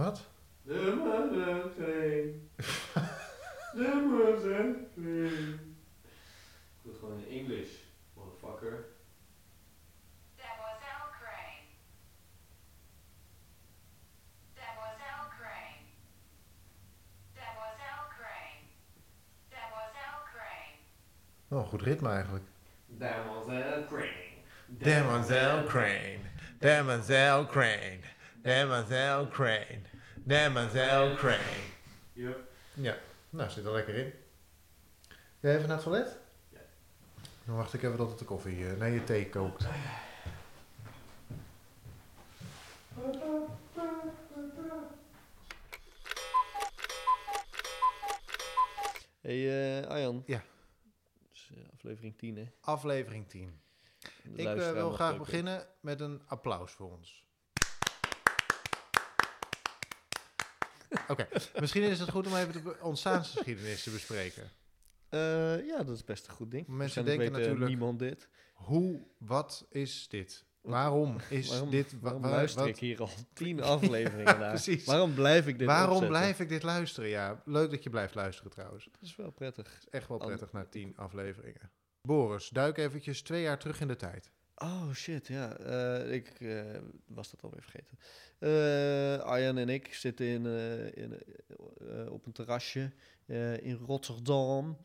Wat? De mazzelcream. De mazzelcream. Ik doe het gewoon in English, motherfucker. Crane. Crane. Crane. Crane. Oh, goed ritme eigenlijk. Demoiselle Crane. Demoiselle Crane. Demoiselle Crane. Demoiselle Crane. Demoiselle Crane. Yep. Ja, nou zit er lekker in. Jij even naar het toilet? Ja. Dan wacht ik even tot het de koffie, eh, nee, je thee kookt. Hey uh, Arjan. Ja. Dus, uh, aflevering 10 hè. Aflevering 10. De Ik uh, wil graag beginnen met een applaus voor ons. Oké, misschien is het goed om even de ontstaansgeschiedenis te bespreken. Eh, ja, dat is best een goed ding. Mensen denken natuurlijk- niemand dit. Hoe, wat is dit? Wat- Waarom is waarom, dit... wa- Waarom wa- luister wat- ik hier al tien afleveringen naar? Precies. Waarom blijf ik dit Waarom opzetten? blijf ik dit luisteren? Ja, leuk dat je blijft luisteren trouwens. Dat is wel prettig. Is echt wel prettig na tien afleveringen. Boris, duik eventjes twee jaar terug in de tijd. Oh shit, ja. eh, ik eh, was dat alweer vergeten. Eh, Arjan en ik zitten in, in, op een terrasje in Rotterdam.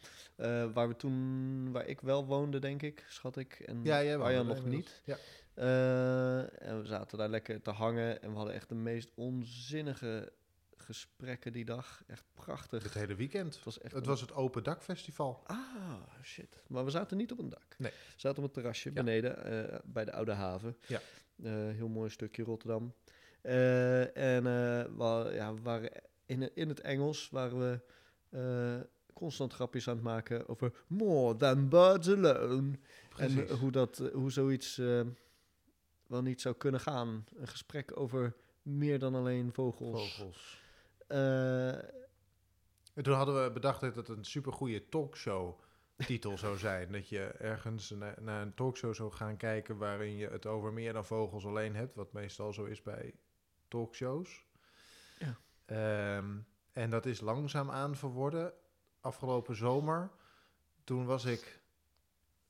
waar we toen, waar ik wel woonde, denk ik, schat ik. En Ja. Arjan nog niet. Ja. En we zaten daar lekker te hangen en we hadden echt de meest onzinnige gesprekken die dag. Echt prachtig. Het hele weekend. Het was echt Het een- was het Open Dak Festival. Ah, shit. Maar we zaten niet op een dak. Nee. We zaten op een terrasje Ja. beneden eh, bij de Oude Haven. Ja. Eh, heel mooi stukje Rotterdam. Eh, en we, ja, we waren in, in het Engels waren we constant grapjes aan het maken over more than birds alone. Precies. En hoe, dat, hoe zoiets wel niet zou kunnen gaan. Een gesprek over meer dan alleen vogels. Vogels. Eh, En toen hadden we bedacht dat het een supergoeie talkshow titel zou zijn. Dat je ergens na- naar een talkshow zou gaan kijken waarin je het over meer dan vogels alleen hebt. Wat meestal zo is bij talkshows. Ja. Ehm, en dat is langzaamaan verworden. Afgelopen zomer, toen was ik,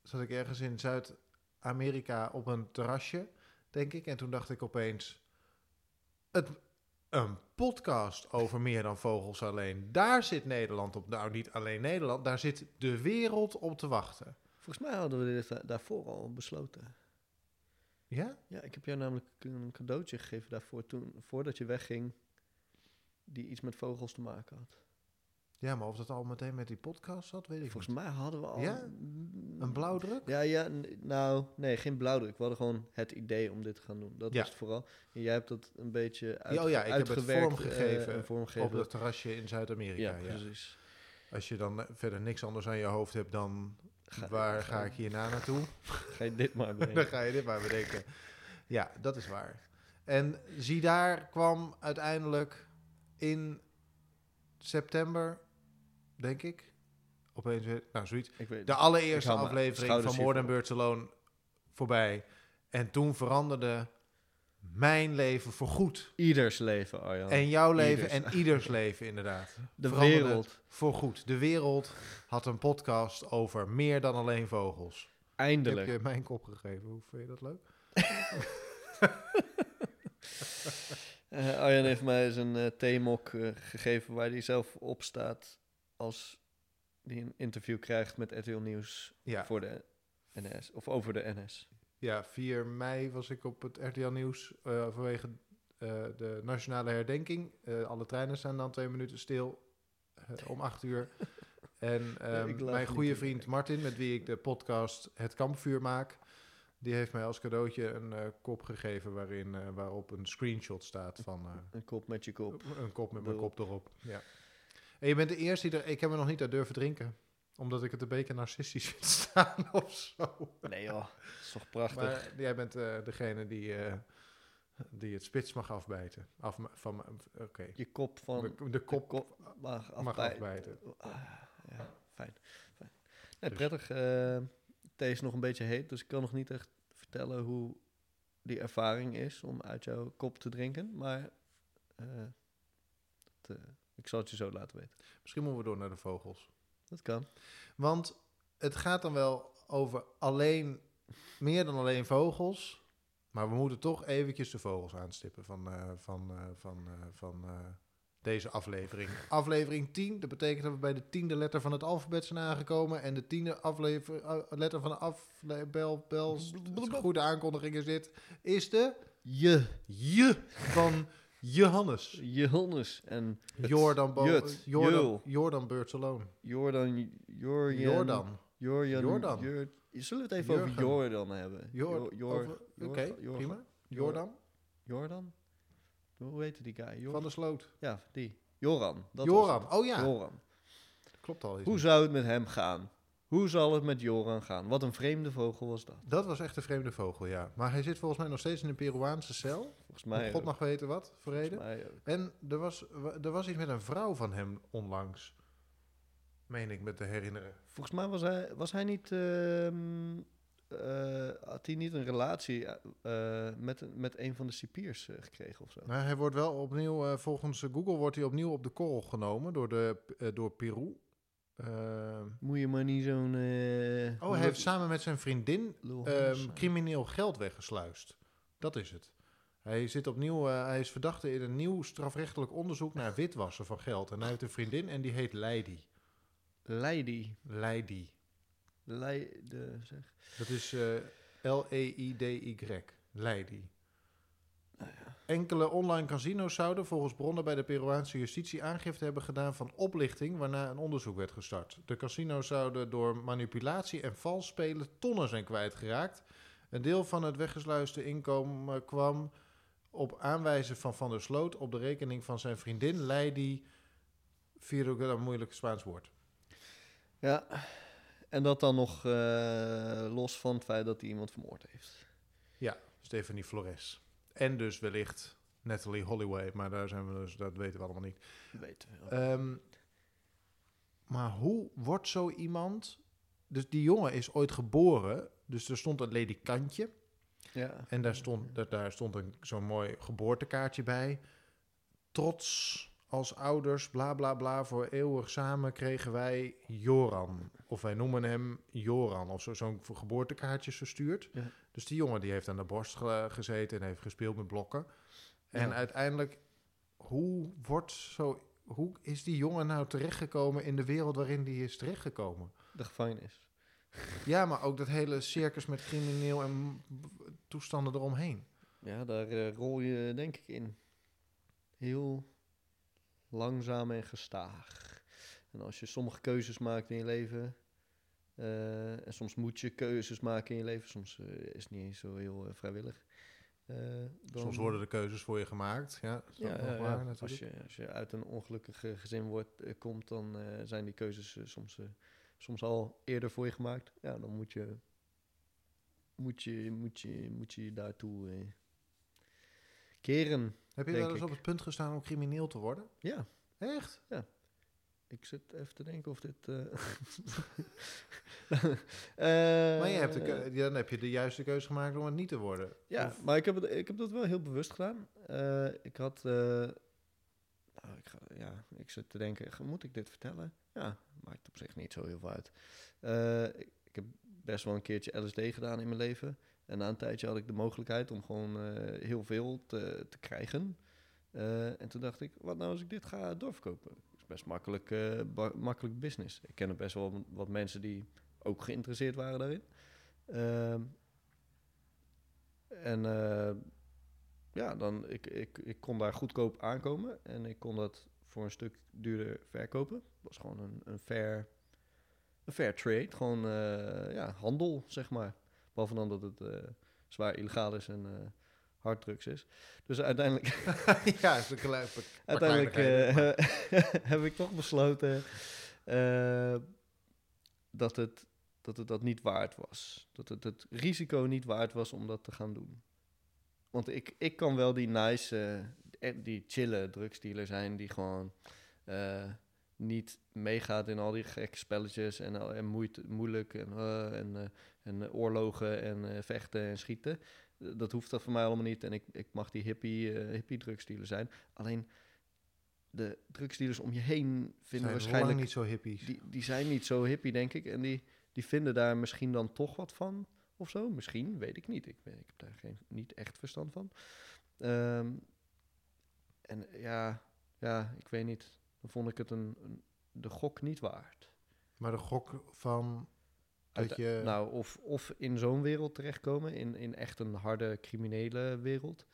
zat ik ergens in Zuid-Amerika op een terrasje, denk ik. En toen dacht ik opeens, het, een podcast over meer dan vogels alleen. Daar zit Nederland op. Nou, niet alleen Nederland, daar zit de wereld op te wachten. volgens mij hadden we dit da- daarvoor al besloten. Ja? Ja, ik heb jou namelijk een cadeautje gegeven daarvoor, toen, voordat je wegging, die iets met vogels te maken had. Ja, maar of dat al meteen met die podcast zat, weet ik Volgens niet. mij hadden we al... Ja? Een blauwdruk? Ja, ja, nou, nee, geen blauwdruk. We hadden gewoon het idee om dit te gaan doen. Dat Ja. was het vooral. En jij hebt dat een beetje uit, oh ja, ik heb het vormgegeven eh, en vormgegeven. Op dat terrasje in Zuid-Amerika, ja, precies. Als je dan eh, verder niks anders aan je hoofd hebt dan... Ga- waar ga- ga ik hierna naartoe? Ga je dit maar dan bedenken. ga je dit maar bedenken. Ja, dat is waar. En zie daar kwam uiteindelijk in september, denk ik, opeens weer, nou zoiets, de allereerste aflevering van hiervoor. Birds Alone voorbij. En toen veranderde mijn leven voorgoed. Ieders leven, Arjan. En jouw leven Ieders. en ieders leven inderdaad. de veranderde wereld. Voorgoed. De wereld had een podcast over meer dan alleen vogels. Heb Eindelijk. je mijn kop gegeven. Hoe vind je dat leuk? Eh, Arjan heeft mij eens een eh, theemok eh, gegeven waar hij zelf op staat als hij een interview krijgt met RTL Nieuws Ja. voor de NS of over de NS. Ja, 4 mei was ik op het RTL Nieuws eh, vanwege eh, de nationale herdenking. Eh, alle treinen staan dan twee minuten stil om acht uur. En ehm, mijn goede vriend Martin, met wie ik de podcast Het Kampvuur maak, die heeft mij als cadeautje een kop gegeven waarin, waarop een screenshot staat van Een kop met je kop. een kop met mijn Erop. kop erop. Ja. En je bent de eerste die er... Ik heb me nog niet uit durven drinken. Omdat ik het een beetje narcistisch vind staan of zo. Nee joh, dat is toch prachtig. Maar jij bent eh, degene die, eh, die het spits mag afbijten. Af, van, Oké. je kop van De, de kop mag, mag afbij- afbijten. Ah, ja, fijn. fijn. Nee, Dus- prettig. eh thee is nog een beetje heet, dus ik kan nog niet echt vertellen hoe die ervaring is om uit jouw kop te drinken. Maar ik zal het je zo laten weten. Misschien moeten we door naar de vogels. Dat kan. Want het gaat dan wel over alleen, meer dan alleen vogels. Maar we moeten toch eventjes de vogels aanstippen van, eh, van, eh, van, eh, van deze aflevering. Aflevering 10, dat betekent dat we bij de tiende letter van het alfabet zijn aangekomen. En de tiende aflever, letter van de afle bel, bel, goede aankondiging is dit, is de Je, J van Johannes. Johannes en Jordan, Bo- Jut, Jordan, Jul. Jordan Alone. Jordan, Jorjan, Jordan. Jorjan, Jordan. Jor- Zullen we het even over. Jordan hebben? Jor- Jor- Oké, Jor- prima. Jordan Jordan? Hoe heette die guy? Jor- van de Sloot. Ja, die. Joran. Dat Joran, oh ja. Joran. Klopt al. Hoe zou het met hem gaan? Hoe zal het met Joran gaan? Wat een vreemde vogel was dat. Dat was echt een vreemde vogel, ja. Maar hij zit volgens mij nog steeds in een Peruaanse cel. Volgens mij. God ook. mag weten wat ook. En er was, er was iets met een vrouw van hem onlangs. Meen ik me te herinneren. Volgens mij was hij, was hij niet. ehm, eh, had hij niet een relatie eh, met, een- met een van de cipiers eh, gekregen of zo? Maar hij wordt wel opnieuw, volgens Google wordt hij opnieuw op de korrel genomen door, de, door Peru. Eh, Moet je maar niet zo'n. eh, oh, hij heeft samen met zijn vriendin ehm, crimineel geld weggesluist. Dat is het. Hij zit opnieuw, eh, hij is verdachte in een nieuw strafrechtelijk onderzoek naar witwassen van geld. En hij heeft een vriendin en die heet Leidy. Leidy. Leidy. Leide, zeg. Dat is eh, L-E-I-D-Y. Enkele online casino's zouden volgens bronnen bij de Peruaanse justitie aangifte hebben gedaan van oplichting, waarna een onderzoek werd gestart. De casino's zouden door manipulatie en vals spelen tonnen zijn kwijtgeraakt. Een deel van het weggesluiste inkomen kwam op aanwijzen van Van der Sloot op de rekening van zijn vriendin Leidy, via een moeilijk Spaans woord. Ja. En dat dan nog eh, los van het feit dat hij iemand vermoord heeft. Stephanie Flores. En dus wellicht Natalie Holloway, maar daar zijn we dus, dat weten we allemaal niet. Weten we. Ehm, maar hoe wordt zo iemand... Dus die jongen is ooit geboren, dus er stond een ledikantje. ja. En daar stond, daar, daar stond een, zo'n mooi geboortekaartje bij. Trots als ouders, bla bla bla, voor eeuwig samen kregen wij Joran. Of wij noemen hem Joran, of zo, zo'n geboortekaartje verstuurd. Ja. Dus die jongen die heeft aan de borst ge- gezeten en heeft gespeeld met blokken. En Ja. uiteindelijk, hoe wordt zo... Hoe is die jongen nou terechtgekomen in de wereld waarin die is terechtgekomen? De gevangenis. Ja, maar ook dat hele circus met crimineel en toestanden eromheen. Ja, daar eh, rol je denk ik in. Heel langzaam en gestaag. En als je sommige keuzes maakt in je leven. Eh, en soms moet je keuzes maken in je leven. Soms eh, is het niet eens zo heel eh, vrijwillig. dan- Soms worden de keuzes voor je gemaakt. Ja, ja, ja, ja. Als, je, als je uit een ongelukkig gezin wordt, komt, dan zijn die keuzes soms, soms al eerder voor je gemaakt. Ja, dan moet je moet je, moet je, moet je daartoe keren. Heb je wel eens op het punt gestaan om crimineel te worden? Ja, Echt? Ik zit even te denken of dit... eh eh, maar je hebt de keu- dan heb je de juiste keuze gemaakt om het niet te worden. Ja, Of- maar ik heb, het, ik heb dat wel heel bewust gedaan. Eh, ik had... eh, nou, ik, ga, ja, ik zit te denken, moet ik dit vertellen? Ja, maakt op zich niet zo heel veel uit. Eh, ik, ik heb best wel een keertje LSD gedaan in mijn leven. En na een tijdje had ik de mogelijkheid om gewoon eh, heel veel te, te krijgen. Eh, en toen dacht ik, wat nou als ik dit ga doorverkopen? Dat best makkelijk, eh, makkelijk business. Ik ken best wel wat mensen die ook geïnteresseerd waren daarin. Ehm, en eh, ja, dan, ik, ik, ik kon daar goedkoop aankomen en ik kon dat voor een stuk duurder verkopen. Het was gewoon een, een, fair, een fair trade, gewoon eh, ja, handel, zeg maar. Behalve dan dat het zwaar illegaal is en harddrugs is. Dus uiteindelijk, ja, is een klein, uiteindelijk eh, heb ik toch besloten eh, dat, het, dat het dat niet waard was. Dat het het risico niet waard was om dat te gaan doen. Want ik, ik kan wel die nice, eh, die chille drugsdealer zijn die gewoon niet meegaat in al die gekke spelletjes en, en moeit, moeilijk en, en, en oorlogen en vechten en schieten. Dat hoeft dat voor mij allemaal niet en ik, ik mag die hippie, hippie drugsdealer zijn. Alleen de drugsdealers om je heen vinden Zijn waarschijnlijk... niet zo hippies. Die, die zijn niet zo hippie, denk ik. En die, die vinden daar misschien dan toch wat van, of zo. Misschien, weet ik niet. Ik, ben, ik heb daar geen, niet echt verstand van. Ehm, en ja, ja, ik weet niet. Dan vond ik het een, een- de gok niet waard. Maar de gok van Uit- je... Nou, of, of in zo'n wereld terechtkomen, in, in echt een harde criminele wereld,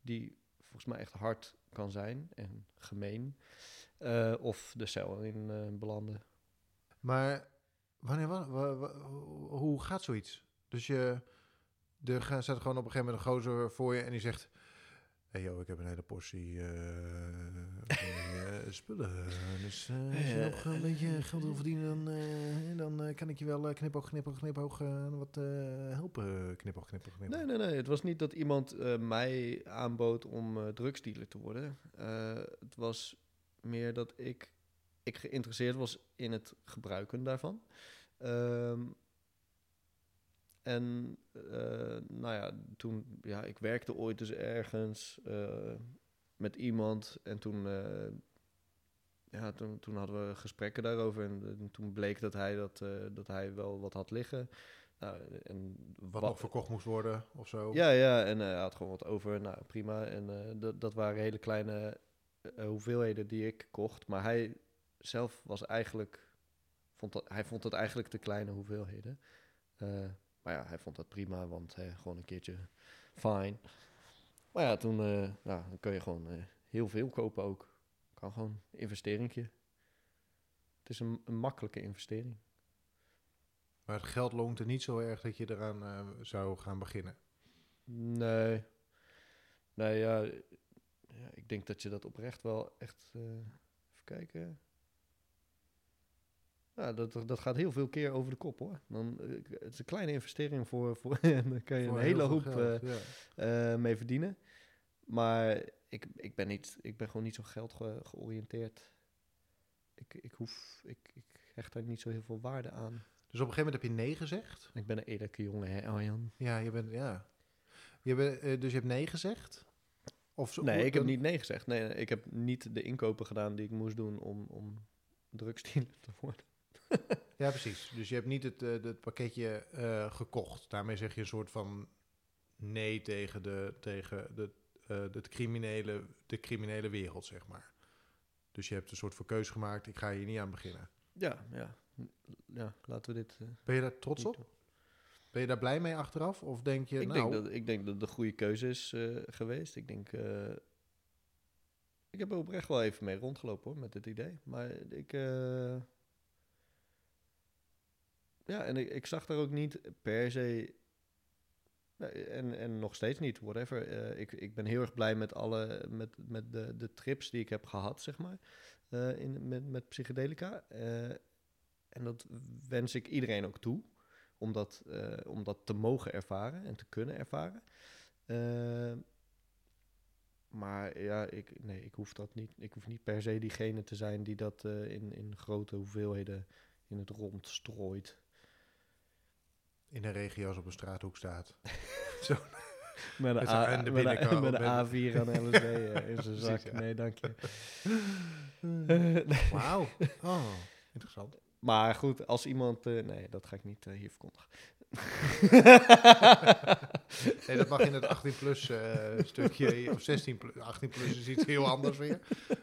die volgens mij echt hard kan zijn en gemeen. Eh, of de cel in eh, belanden. Maar wanneer, wa- wa- wa- hoe gaat zoiets? Dus je, er gaat- staat gewoon op een gegeven moment een gozer voor je en die zegt... Hé hey joh, ik heb een hele portie eh, eh, spullen. Dus eh, als je nog een beetje geld wil verdienen, dan, dan kan ik je wel knipoog, knipoog, knipoog wat helpen. Knipoog, knipoog, knipoog. Nee, nee, nee. Het was niet dat iemand mij aanbood om drugsdealer te worden. Het was meer dat ik, ik geïnteresseerd was in het gebruiken daarvan. Ehm, en eh, nou ja, toen, ja, ik werkte ooit dus ergens eh, met iemand en toen, eh, ja, toen, toen hadden we gesprekken daarover en, toen bleek dat hij, dat, dat hij wel wat had liggen. Nou, en Wat nog verkocht moest worden of zo. ja, ja, en hij had gewoon wat over. Nou, prima. En dat, dat waren hele kleine hoeveelheden die ik kocht. Maar hij zelf was eigenlijk... Vond dat, hij vond dat eigenlijk te kleine hoeveelheden. Maar ja, hij vond dat prima, want eh, gewoon een keertje fine. Maar ja, toen eh, nou, dan kun je gewoon eh, heel veel kopen ook. Kan gewoon een investeringje. Het is een, een makkelijke investering. Maar het geld loont er niet zo erg dat je eraan eh, zou gaan beginnen. Nee. Nee, ja, ja. Ik denk dat je dat oprecht wel echt... even kijken. Ja, dat, dat gaat heel veel keer over de kop, hoor. Dan, eh, het is een kleine investering voor... voor en dan kan je Voor een hele hoop geld, eh, ja. eh, mee verdienen. Maar ik, ik, ben niet, ik ben gewoon niet zo geld ge- georiënteerd. Ik, ik, hoef, ik, ik hecht daar niet zo heel veel waarde aan. Dus op een gegeven moment heb je nee gezegd. Ik ben een eerlijke jongen, hè, Arjan? Ja, je bent, ja. Je bent, dus je hebt nee gezegd? Of zo, Nee, ik heb dan- niet nee gezegd. Nee, nee, ik heb niet de inkopen gedaan die ik moest doen om, om drugsdealer te worden. Ja, precies. Dus je hebt niet het, eh, het pakketje eh, gekocht. Daarmee zeg je een soort van nee tegen de, tegen de, eh, de, criminele, de criminele wereld, zeg maar. Dus je hebt een soort van keuze gemaakt, ik ga hier niet aan beginnen. Ja, ja. Ja, laten we dit... eh, Ben je daar trots op? Ben je daar blij mee achteraf? Of denk je, ik, nou... denk dat, ik denk dat het de goede keuze is eh, geweest. Ik denk... eh, ik heb er oprecht wel even mee rondgelopen hoor, met dit idee. Maar ik... ja, en ik, zag daar ook niet per se... En, en nog steeds niet, whatever. Eh, ik, ik ben heel erg blij met alle met, met de, de trips die ik heb gehad, zeg maar. eh, in, met, met psychedelica. Eh, en dat wens ik iedereen ook toe. Om dat, om dat te mogen ervaren en te kunnen ervaren. Maar ja, ik, nee, ik hoef dat niet. Ik hoef niet per se diegene te zijn die dat in, in grote hoeveelheden in het rond strooit. In een regio als op een straathoek staat. Met Met een, A, met een, met een met- A4 aan LSD eh, in zijn zak. ja. Nee, dank je. Wauw. Oh, interessant. maar goed, als iemand... eh, nee, dat ga ik niet eh, hier verkondigen. Nee, dat mag in het 18 plus eh, stukje, of 16 plus, 18 plus is iets heel anders weer.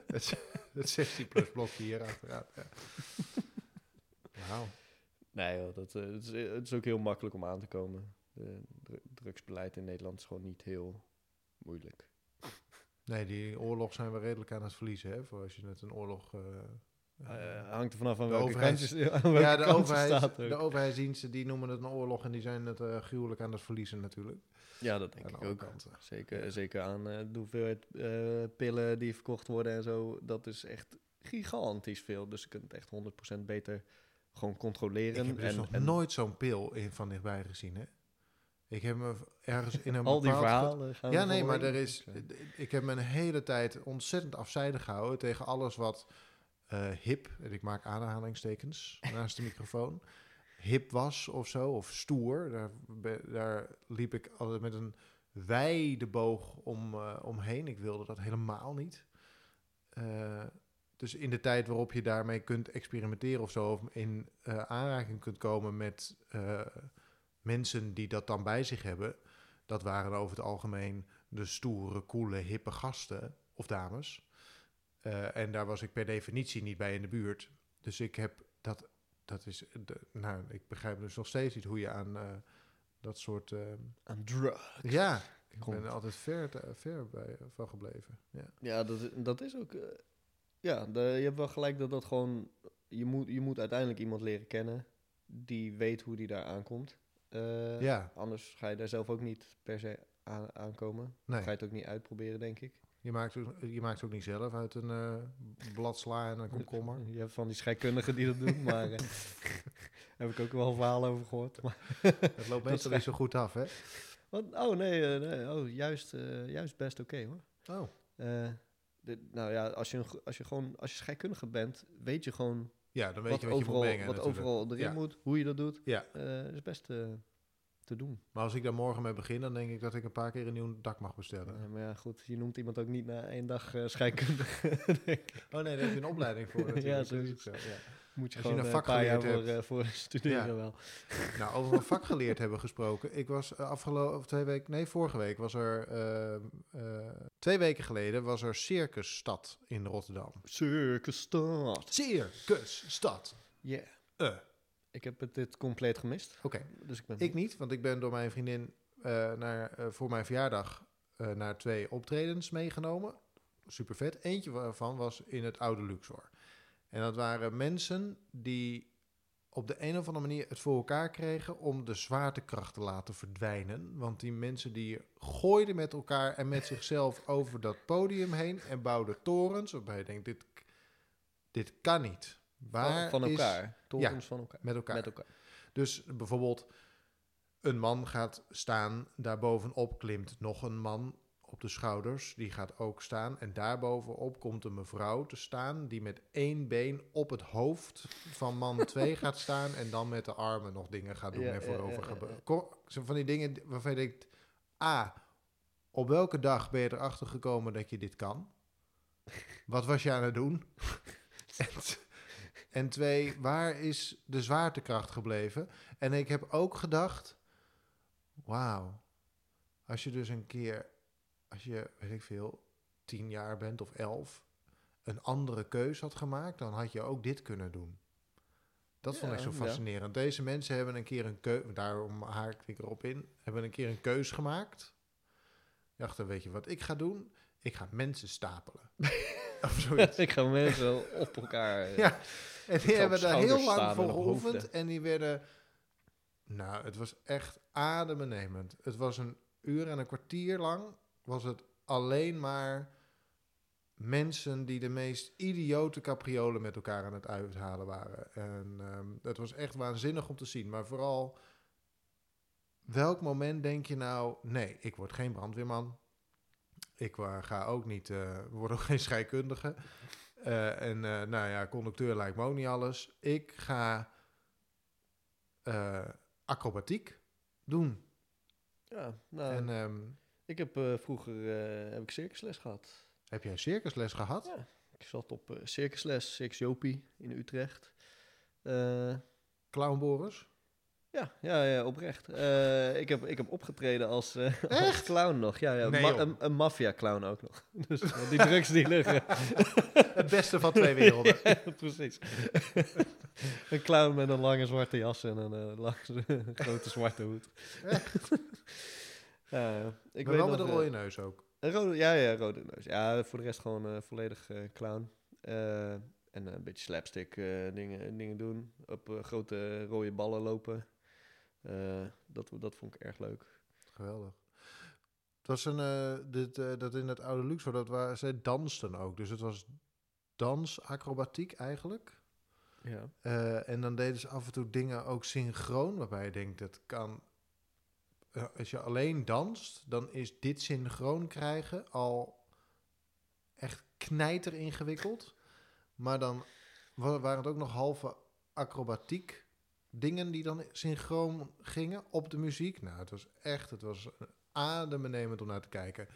Het, het 16 plus blokje hier achteraan. Ja. Wauw. Nee, joh, dat, eh, het, is, het is ook heel makkelijk om aan te komen. De dru- drugsbeleid in Nederland is gewoon niet heel moeilijk. Nee, die oorlog zijn we redelijk aan het verliezen, hè? Voor als je net een oorlog... eh, Eh, hangt er vanaf aan De welke overheids- kant aan welke ja, de, overheid, staat. de overheidsdiensten die noemen het een oorlog en die zijn het eh, gruwelijk aan het verliezen natuurlijk. Ja, dat denk aan ik ook. kanten. Zeker, zeker aan eh, de hoeveelheid eh, pillen die verkocht worden en zo. Dat is echt gigantisch veel. Dus je kunt het echt 100% beter gewoon controleren. Ik heb dus en, nog en nooit zo'n pil in van dichtbij gezien, hè? Ik heb me ergens in een al die verhalen gaan Ja, nee, maar er is. Ik heb me een hele tijd ontzettend afzijdig gehouden tegen alles wat eh, hip, en ik maak aanhalingstekens naast de microfoon, hip was of zo, of stoer. Daar, daar liep ik altijd met een wijde boog om, eh, omheen. Ik wilde dat helemaal niet. eh, dus in de tijd waarop je daarmee kunt experimenteren of zo, of in eh, aanraking kunt komen met eh, mensen die dat dan bij zich hebben, dat waren over het algemeen de stoere, coole, hippe gasten of dames. Eh, en daar was ik per definitie niet bij in de buurt. Dus ik heb dat, dat is, de, nou, ik begrijp dus nog steeds niet hoe je aan eh, dat soort, Aan drug. ja, ik Komt. ben er altijd ver, te- ver bij, van gebleven. Ja. Ja, dat, dat is ook... ja, de- je hebt wel gelijk dat dat gewoon... Je moet, je moet uiteindelijk iemand leren kennen die weet hoe die daar aankomt. Eh, ja, Anders ga je daar zelf ook niet per se aan, aankomen. nee. Ga je het ook niet uitproberen, denk ik. Je maakt, je maakt het ook niet zelf uit een eh blad sla en een komkommer. Je hebt van die scheikundigen die dat doen, maar... eh, heb ik ook wel verhalen over gehoord. Maar, Het loopt meestal niet zo goed af, hè? wat, oh, nee, nee oh, juist, juist best oké, hoor. Oh, Nou ja, als je, een als je gewoon als je scheikundige bent, weet je gewoon ja, dan weet wat, je wat overal, wat natuurlijk. overal erin Ja. moet, hoe je dat doet. Ja. Eh, is best eh, te doen. Maar als ik daar morgen mee begin, dan denk ik dat ik een paar keer een nieuw dak mag bestellen. Maar ja, goed, je noemt iemand ook niet na één dag eh, scheikundige. Oh nee, daar heb je een opleiding voor Ja, natuurlijk. is ook zo, ja. Moet je Als gewoon een eh, een vak geleerd voor, eh, voor studeren Ja. wel. Nou, over een vak geleerd hebben gesproken. Ik was eh, afgelopen of twee weken, nee, vorige week was er, twee weken geleden was er Circusstad in Rotterdam. Circus Stad. Circusstad. Ja. Eh, Ik heb het dit compleet gemist. Oké, Dus ik ben ik niet, want ik ben door mijn vriendin naar, voor mijn verjaardag naar twee optredens meegenomen. Super vet. Eentje waarvan was in het oude Luxor. En dat waren mensen die op de een of andere manier het voor elkaar kregen om de zwaartekracht te laten verdwijnen. Want die mensen die gooiden met elkaar en met zichzelf over dat podium heen en bouwden torens. Waarbij je denkt, dit, dit kan niet. Waar van, van is- elkaar. Torens van elkaar. met elkaar. Met elkaar. Dus bijvoorbeeld een man gaat staan, daarbovenop klimt nog een man op de schouders, die gaat ook staan. En daarbovenop komt een mevrouw te staan die met één been op het hoofd van man 2 gaat staan en dan met de armen nog dingen gaat doen Ja, en voorover ja, ja, van die dingen waarvan je denkt, A, op welke dag ben je erachter gekomen dat je dit kan? Wat was je aan het doen? en, en twee, waar is de zwaartekracht gebleven? En ik heb ook gedacht, wauw, als je dus een keer, als je, weet ik veel, tien jaar bent of elf, een andere keus had gemaakt, dan had je ook dit kunnen doen. Dat vond ik zo ja. fascinerend. Deze mensen hebben een keer een keus, daarom haak ik erop in, hebben een keer een keus gemaakt. Ik dacht, dan weet je wat ik ga doen? Ik ga mensen stapelen. of zoiets. ik ga mensen op elkaar. eh, Ja, en die hebben daar heel lang voor geoefend. En die werden... Nou, het was echt adembenemend. Het was een uur en een kwartier lang... was het alleen maar mensen die de meest idiote capriolen met elkaar aan het uithalen waren. En ehm, het was echt waanzinnig om te zien. Maar vooral, welk moment denk je nou... Nee, ik word geen brandweerman. Ik ga ook niet... eh word ook geen scheikundige. Eh, en eh, nou ja, conducteur lijkt me ook niet alles. Ik ga acrobatiek doen. Ja, nou, En ehm, ik heb eh, vroeger eh, heb ik circusles gehad. heb jij circusles gehad? Ja. Ik zat op eh, circusles, Circus Jopie in Utrecht. Clown Boris? ja, ja, ja, oprecht. Ik, heb, ik heb opgetreden als, als Echt? clown nog. Ja, ja Nee, ma- joh. een, een maffia-clown ook nog. Dus eh, die drugsdealer. Het beste van twee werelden. ja, precies. een clown met een lange zwarte jas en een lange, grote zwarte hoed. Ja, ja. ik maar wel nog, met een rode neus ook. Een rode, ja, ja, rode neus. Ja, voor de rest gewoon eh, volledig eh, clown. Eh, en een beetje slapstick dingen, dingen doen. Op grote rode ballen lopen. Dat, dat vond ik erg leuk. Geweldig. Het was een, dit, dat in het oude Luxor, dat waren, zij dansten ook. Dus het was dansacrobatiek eigenlijk. Ja. En dan deden ze af en toe dingen ook synchroon, waarbij je denkt, dat kan... als je alleen danst, dan is dit synchroon krijgen al echt knijter ingewikkeld. Maar dan wa- waren het ook nog halve acrobatiek dingen die dan synchroon gingen op de muziek. Nou, het was echt, het was adembenemend om naar te kijken.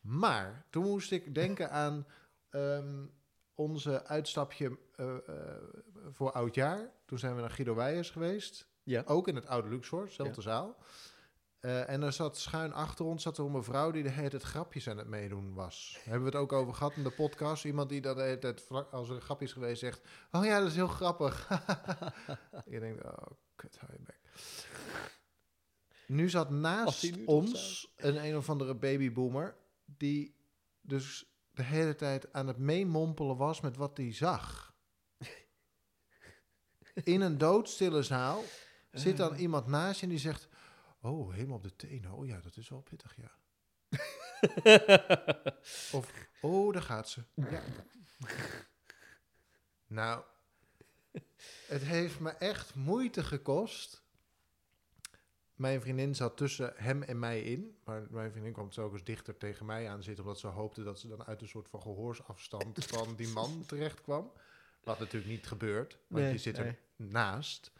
Maar toen moest ik denken aan ehm, onze uitstapje eh, eh, voor oudjaar. Toen zijn we naar Guido Weijers geweest. Ja. Ook in het oude Luxor, zelfde zaal. Eh, en er zat schuin achter ons zat er een mevrouw die de hele tijd grapjes aan het meedoen was. Daar hebben we het ook over gehad in de podcast. Iemand die dat de hele tijd, vlak als er een grapje is geweest, zegt... Oh ja, dat is heel grappig. je denkt, oh, kut, hou je bek. Nu zat naast nu ons een een of andere babyboomer... die dus de hele tijd aan het meemompelen was met wat hij zag. In een doodstille zaal zit dan iemand naast je en die zegt... Oh, helemaal op de tenen. Oh ja, dat is wel pittig, ja. Of, oh, daar gaat ze. Ja. Nou, het heeft me echt moeite gekost. Mijn vriendin zat tussen hem en mij in. Maar mijn vriendin kwam telkens dichter tegen mij aan zitten... omdat ze hoopte dat ze dan uit een soort van gehoorsafstand van die man terecht kwam. Wat natuurlijk niet gebeurt, want Nee, je zit er nee. naast.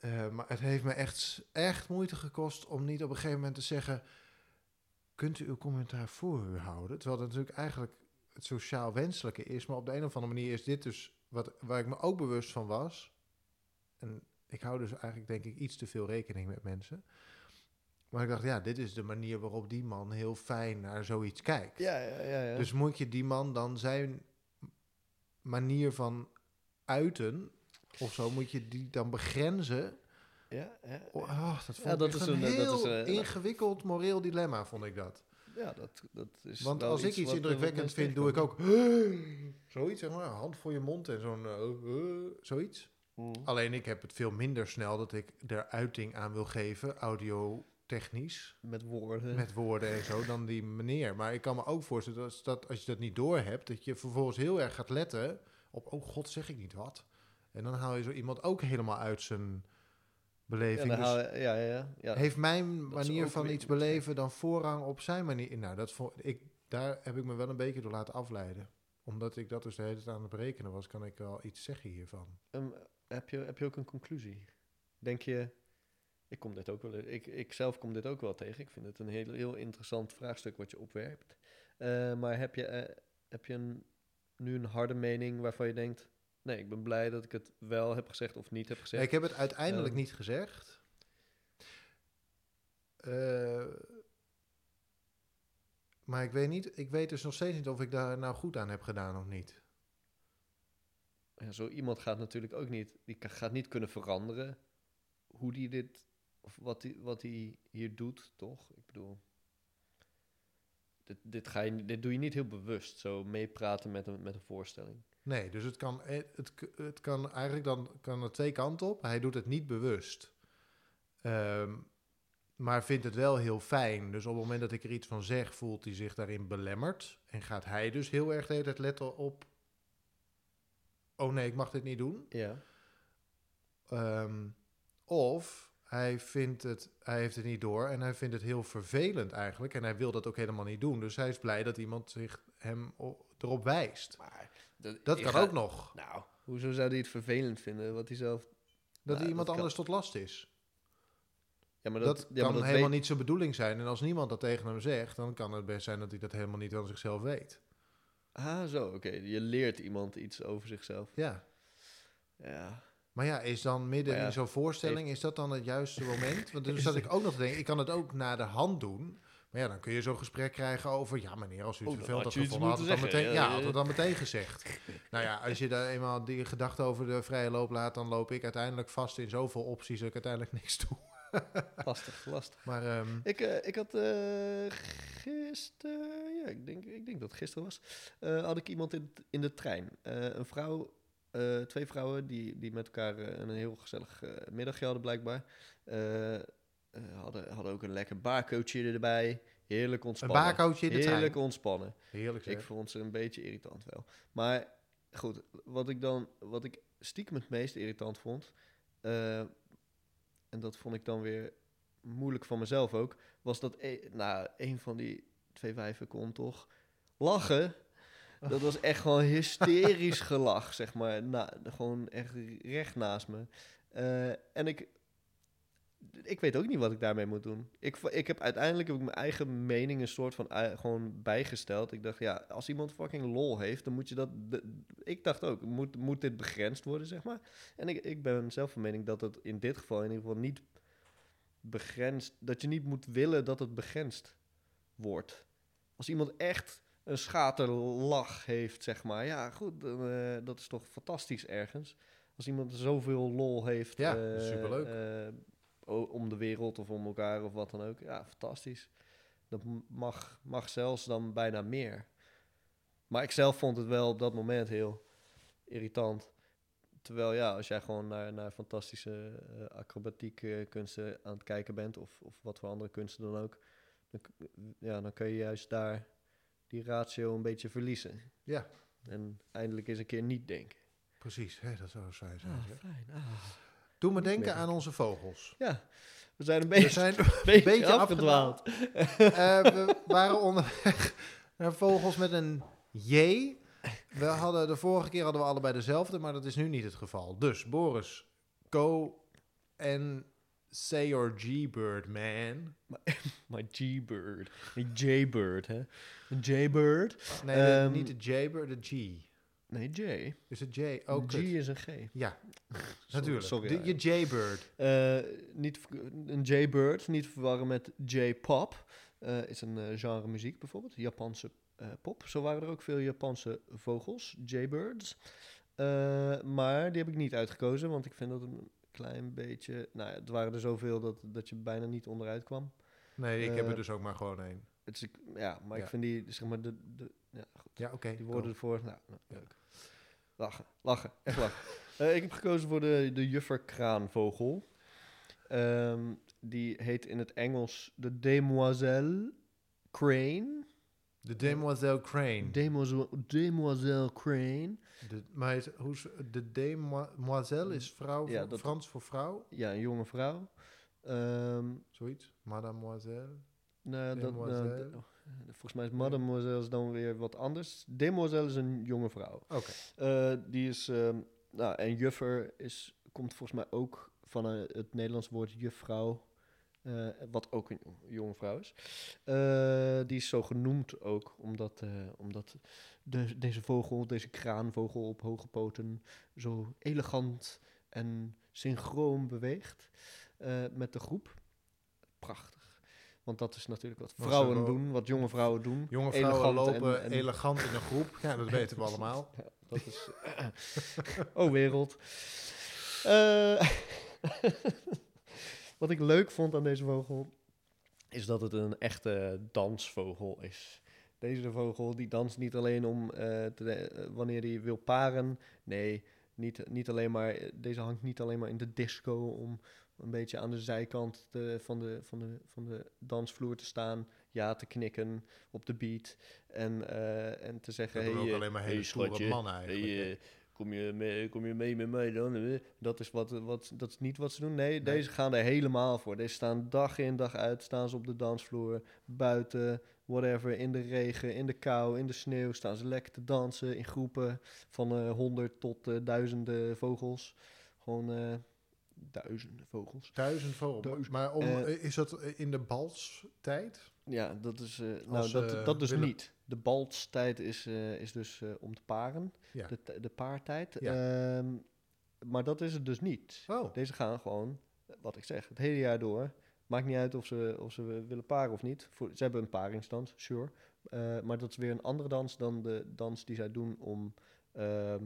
Eh, maar het heeft me echt, echt moeite gekost om niet op een gegeven moment te zeggen... kunt u uw commentaar voor u houden? Terwijl dat natuurlijk eigenlijk het sociaal wenselijke is. Maar op de een of andere manier is dit dus wat, waar ik me ook bewust van was. En ik hou dus eigenlijk denk ik iets te veel rekening met mensen. Maar ik dacht, ja, dit is de manier waarop die man heel fijn naar zoiets kijkt. Ja, ja, ja. ja. Dus moet je die man dan zijn manier van uiten... of zo, moet je die dan begrenzen... ja, ja, Oh, dat vond Ja, ik dat echt is een, eh, heel dat is, eh, ingewikkeld moreel dilemma, vond ik dat. ja, dat, dat is Want als ik iets indrukwekkend vind, doe ik ook zoiets, zeg maar, hand voor je mond en zo'n eh, zoiets. tegenkomen. Alleen ik heb het veel minder snel dat ik er uiting aan wil geven, audiotechnisch, Met woorden. met woorden en zo, dan die meneer. Maar ik kan me ook voorstellen dat, dat als je dat niet doorhebt, dat je vervolgens heel erg gaat letten op, oh god, zeg ik niet wat. En dan haal je zo iemand ook helemaal uit zijn beleving. Dus- je- ja, ja, ja, heeft mijn manier van iets beleven dan voorrang op zijn manier? Nou, dat ik, daar heb ik me wel een beetje door laten afleiden. Omdat ik dat dus de hele tijd aan het berekenen was, kan ik wel iets zeggen hiervan. Ehm, heb, je, heb je ook een conclusie? Denk je, ik kom dit ook wel, ik, ik zelf kom dit ook wel tegen. Ik vind het een heel, heel interessant vraagstuk wat je opwerpt. Eh, maar heb je, eh, heb je een, nu een harde mening waarvan je denkt, nee, ik ben blij dat ik het wel heb gezegd of niet heb gezegd? ik heb het uiteindelijk Ehm. niet gezegd. Eh, maar ik weet, niet, ik weet dus nog steeds niet of ik daar nou goed aan heb gedaan of niet. Ja, zo iemand gaat natuurlijk ook niet, die gaat niet kunnen veranderen hoe die dit, of wat hij wat die hier doet, toch? Ik bedoel, dit, dit, ga je, dit doe je niet heel bewust, zo meepraten met een, met een voorstelling. Nee, dus het kan, eh, het, het kan eigenlijk dan kan er twee kanten op. Hij doet het niet bewust. Ehm, maar vindt het wel heel fijn. Dus op het moment dat ik er iets van zeg, voelt hij zich daarin belemmerd. En gaat hij dus heel erg de hele tijd letten op... Oh nee, ik mag dit niet doen. Ja. Ehm, of hij, vindt het, hij heeft het niet door en hij vindt het heel vervelend eigenlijk. En hij wil dat ook helemaal niet doen. Dus hij is blij dat iemand zich hem erop wijst. Maar Dat kan ga- ook nog. Nou, hoezo zou hij het vervelend vinden? Wat hij zelf. Dat Nou, iemand dat kan. anders tot last is. Ja, maar Dat, dat, kan ja, maar dat helemaal weet- niet zijn bedoeling zijn. En als niemand dat tegen hem zegt, dan kan het best zijn dat hij dat helemaal niet van zichzelf weet. Ah, zo, oké. Je leert iemand iets over zichzelf. Ja. Ja. Maar ja, is dan midden ja, in zo'n voorstelling, is dat dan het juiste moment? Want dus zat ik ook nog te denken, ik kan het ook na de hand doen. Maar ja, dan kun je zo'n gesprek krijgen over... Ja, meneer, als u het Oh, dan vervelend had gevonden, had het, dan meteen, ja, had het dan meteen gezegd. nou ja, als je daar eenmaal die gedachte over de vrije loop laat... dan loop ik uiteindelijk vast in zoveel opties dat ik uiteindelijk niks doe. Lastig, lastig. Maar ehm, Ik, eh, ik had eh gisteren, ja, ik denk, ik denk dat het gisteren was, eh, had ik iemand in, in de trein. Een vrouw, twee vrouwen die, die met elkaar een heel gezellig middagje hadden blijkbaar. Eh, hadden, hadden ook een lekker baarcoachje erbij. Heerlijk een ontspannen. baarcoachje in de Heerlijk ontspannen. Heerlijk Ik zeg. vond ze een beetje irritant wel. Maar goed, wat ik dan, wat ik stiekem het meest irritant vond, eh, en dat vond ik dan weer moeilijk van mezelf ook, was dat e nou, een van die twee wijven kon toch lachen. Dat was echt gewoon hysterisch gelach, zeg maar. Na, gewoon echt recht naast me. Eh, en ik, ik weet ook niet wat ik daarmee moet doen. Ik, ik heb uiteindelijk heb ik mijn eigen mening een soort van gewoon bijgesteld. Ik dacht, ja, als iemand fucking lol heeft, dan moet je dat... de- ik dacht ook, moet, moet dit begrensd worden, zeg maar? En ik, ik ben zelf van mening dat het in dit geval in ieder geval niet begrensd... Dat je niet moet willen dat het begrensd wordt. Als iemand echt een schaterlach heeft, zeg maar. Ja, goed, dan, eh, dat is toch fantastisch ergens. Als iemand zoveel lol heeft... Ja, eh, superleuk. eh, om de wereld of om elkaar of wat dan ook. Ja, fantastisch. Dat mag, mag zelfs dan bijna meer. Maar ik zelf vond het wel op dat moment heel irritant. Terwijl ja, als jij gewoon naar, naar fantastische eh, acrobatiek eh, kunsten aan het kijken bent, of, of wat voor andere kunsten dan ook, dan, ja, dan kun je juist daar die ratio een beetje verliezen. Ja. En eindelijk eens een keer niet denken. Precies, hè, dat zou saai zijn. zeg. fijn. Ah. Doe me denken aan onze vogels. Ja, we zijn een We beetje, zijn beetje, beetje afgedwaald. Eh, we waren onderweg naar vogels met een J. We hadden, de vorige keer hadden we allebei dezelfde, maar dat is nu niet het geval. Dus Boris, go and say your G-bird, man. My G-bird. Een J-bird, hè? Een J-bird? Nee, de- Ehm, niet de J-bird, de G. Nee, J. Is het J? Oh, Een G is een G. Ja, natuurlijk. sorry, De- je J-bird. Eh, niet, een J-bird, niet verwarren met J-pop. Eh, is een eh, genre muziek bijvoorbeeld. Japanse pop. Zo waren er ook veel Japanse vogels, J-birds. Maar die heb ik niet uitgekozen, want ik vind dat een klein beetje... Nou ja, het waren er zoveel dat, dat je bijna niet onderuit kwam. Nee, ik heb er dus ook maar gewoon één. Het is, ja, maar Ja. ik vind die, zeg maar, de, de, ja, goed. Ja, oké. Die worden ervoor. Nou, nou, leuk. Lachen, lachen, echt lachen. Eh, ik heb gekozen voor de, de jufferkraanvogel. Ehm, die heet in het Engels de Demoiselle Crane. De Demoiselle Crane. Demoiselle, Demoiselle Crane. De, maar is, hoe, is- de Demoiselle is vrouw, Ja, dat- Frans voor vrouw? Ja, een jonge vrouw. Ehm, Zoiets? Mademoiselle? nou, dat, nou, oh, volgens mij is Mademoiselle is dan weer wat anders. Demoiselle is een jonge vrouw. Oké. Eh, die is, ehm, nou, en juffer is, komt volgens mij ook van eh, het Nederlands woord juffrouw, eh, wat ook een jong- jonge vrouw is. Die is zo genoemd ook, omdat, omdat de, deze vogel, deze kraanvogel op hoge poten, zo elegant en synchroon beweegt met de groep. Prachtig. Want dat is natuurlijk wat vrouwen doen, wat jonge vrouwen doen. Jonge vrouwen Elegant lopen en- elegant in een groep. Ja, dat weten we allemaal. Dat is. oh, wereld. Eh, wat ik leuk vond aan deze vogel. is dat het een echte dansvogel is. Deze vogel die danst niet alleen om eh, te, eh, wanneer hij wil paren. Nee, niet, niet alleen maar. Deze hangt niet alleen maar in de disco om een beetje aan de zijkant te- van, de, van, de, van de dansvloer te staan. Ja, te knikken op de beat. En, eh, en te zeggen. Dat hey, ook eh, alleen maar hey, hele stoere schatje, mannen eigenlijk. Hey, eh, kom, je mee, kom je mee met mij dan? Dat is, wat, wat, dat is niet wat ze doen. Nee, deze gaan er helemaal voor. Deze staan dag in dag uit. Staan ze op de dansvloer, buiten, whatever. In de regen, in de kou, in de sneeuw. Staan ze lekker te dansen in groepen van honderd tot duizenden vogels. Gewoon duizenden vogels. Duizend vogels. Duizend. Maar om, Eh, is dat in de balstijd? Ja, dat is. eh, nou, dat, eh, dat dus niet. De baltstijd is, eh, is dus eh, om te paren. Ja. De, de paartijd. Ja. Ehm, maar dat is het dus niet. Oh, Deze gaan gewoon, eh, wat ik zeg, het hele jaar door. Maakt niet uit of ze, of ze willen paren of niet. Voor, ze hebben een paringsdans, sure. Eh, maar dat is weer een andere dans dan de dans die zij doen om, ehm,